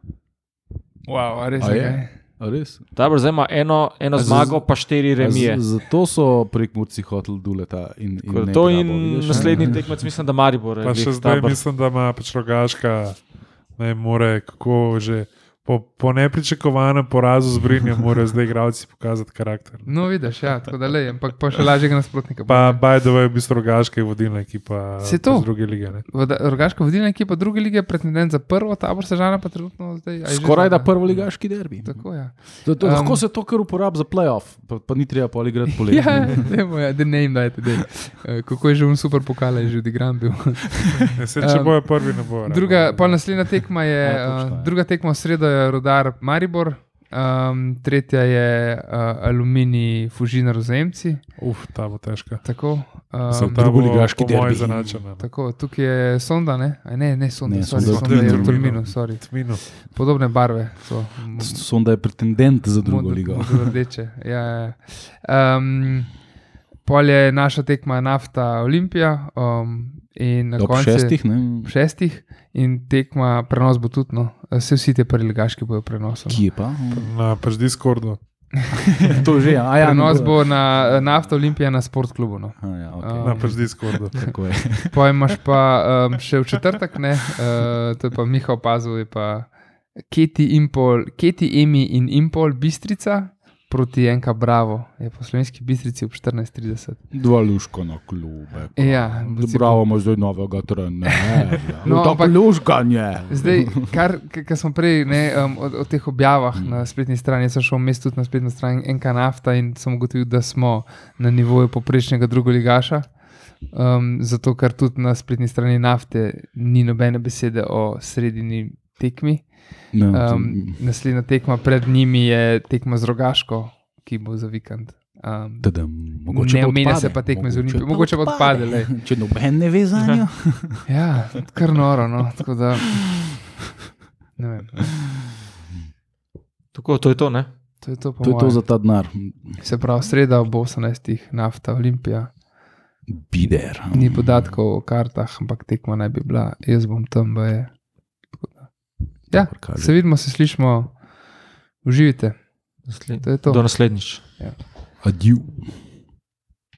Wow, a res A je. A res? Tabor zdaj ima eno, eno z- zmago, pa štiri remije. z- Zato so prek Murci hoteli duleta. In, in Tako To in vidiš, naslednji tekmec, mislim, da Maribor. je Pa še zdaj Tabor. mislim, da ima pač rogaška, ne more, kako že. Po, po nepričakovanem porazu z Brinjem morajo zdaj igralci pokazati karakter. No, vidiš, ja, tako da le, ampak pa še lažjega nasprotnika. Pa Bajdova je v bistvu rogaška je vodilna ekipa druge lige. Ne? Voda- Rogaška vodilna ekipa druge lige je pretendent za prvo, tabor Sežana pa trenutno zdaj. Skoraj da prvo ligaški derbi. Tako. Ja. To, to, Um, lahko se to kar uporablja za playoff, pa, pa ni treba pol igrati poletje. Ja, dajmo, ja, da ne jim dajte. daj. Eh, Kako je že un super pokal, je že odigran bil. Ne, se, če Um, bojo prvi, ne bojo. Druga, pol naslednja tekma je, Ja, točno, uh, ja. druga tekma v sredo je Rudar Maribor, um, tretja je uh, Aluminij Fužinar vzemci. Uf, ta bo težka. Tako, Sem um, Ta bo drugoligaški po moje derbi. zanačena. tako, tukaj je sonda, ne, A ne, ne sonda, Ne, sorry, Sonda sonda je v Tolminu. Sorry. Tmino. Podobne barve so. Sonda je pretendent za drugo modro- ligo. modro-rdeče, Ja, ja. Um, pol je naša tekma nafta Olimpija. Um, in na Ob koncu je- šestih, ne? šestih in tekma, prenos bo tudi, no, vse vsi te preligaški bojo prenosom. Kje pa? Na pač Discordu. to že, a ja. Prenos bo- bo na eh, nafta Olimpija na sportklubu. No. A, ja, okay. Um, Na pač Discordu. Tako je. Pojem imaš pa um, še v četrtek, ne, uh, to je pa Miha opazil, je pa Keti, Impol, Keti Emi in Impol Bistrica proti Enka Bravo, je po slovenski Bistrici ob 14:30. Dva luška na klube. Ja, Bravo, imaš zdaj novega trenerja. No, No, ampak- ampak luškanje. Zdaj, kar kar smo prej ne, um, o, o teh objavah na spletni strani, jaz sem šel vmes tudi na spletno stran NK Nafta in sem ugotovil, da smo na nivoju poprečnega drugoligaša. Um, zato, ker tudi na spletni strani nafte ni nobene besede o sredini tekmi. No, Um, naslednja tekma pred njimi je tekma z rogaško, ki bo za vikend. Um, Tadam, mogoče ne omenja se pa tekme z Olimpijo. pa Mogoče pa odpade. Če noben ne ve za njo. ja, kar noro. No. Tako da, ne vem, Tako, to je to, ne? to je to, po To je to za ta denar. Se pravi, sreda ob 18. nafta Olimpija. Bider. Ni podatkov o kartah, ampak tekma naj bi bila, jaz bom tam. Tako da. Ja, kaže. se vidimo, se slišimo, uživite. Nasled... To je to. Do naslednjič. Adieu.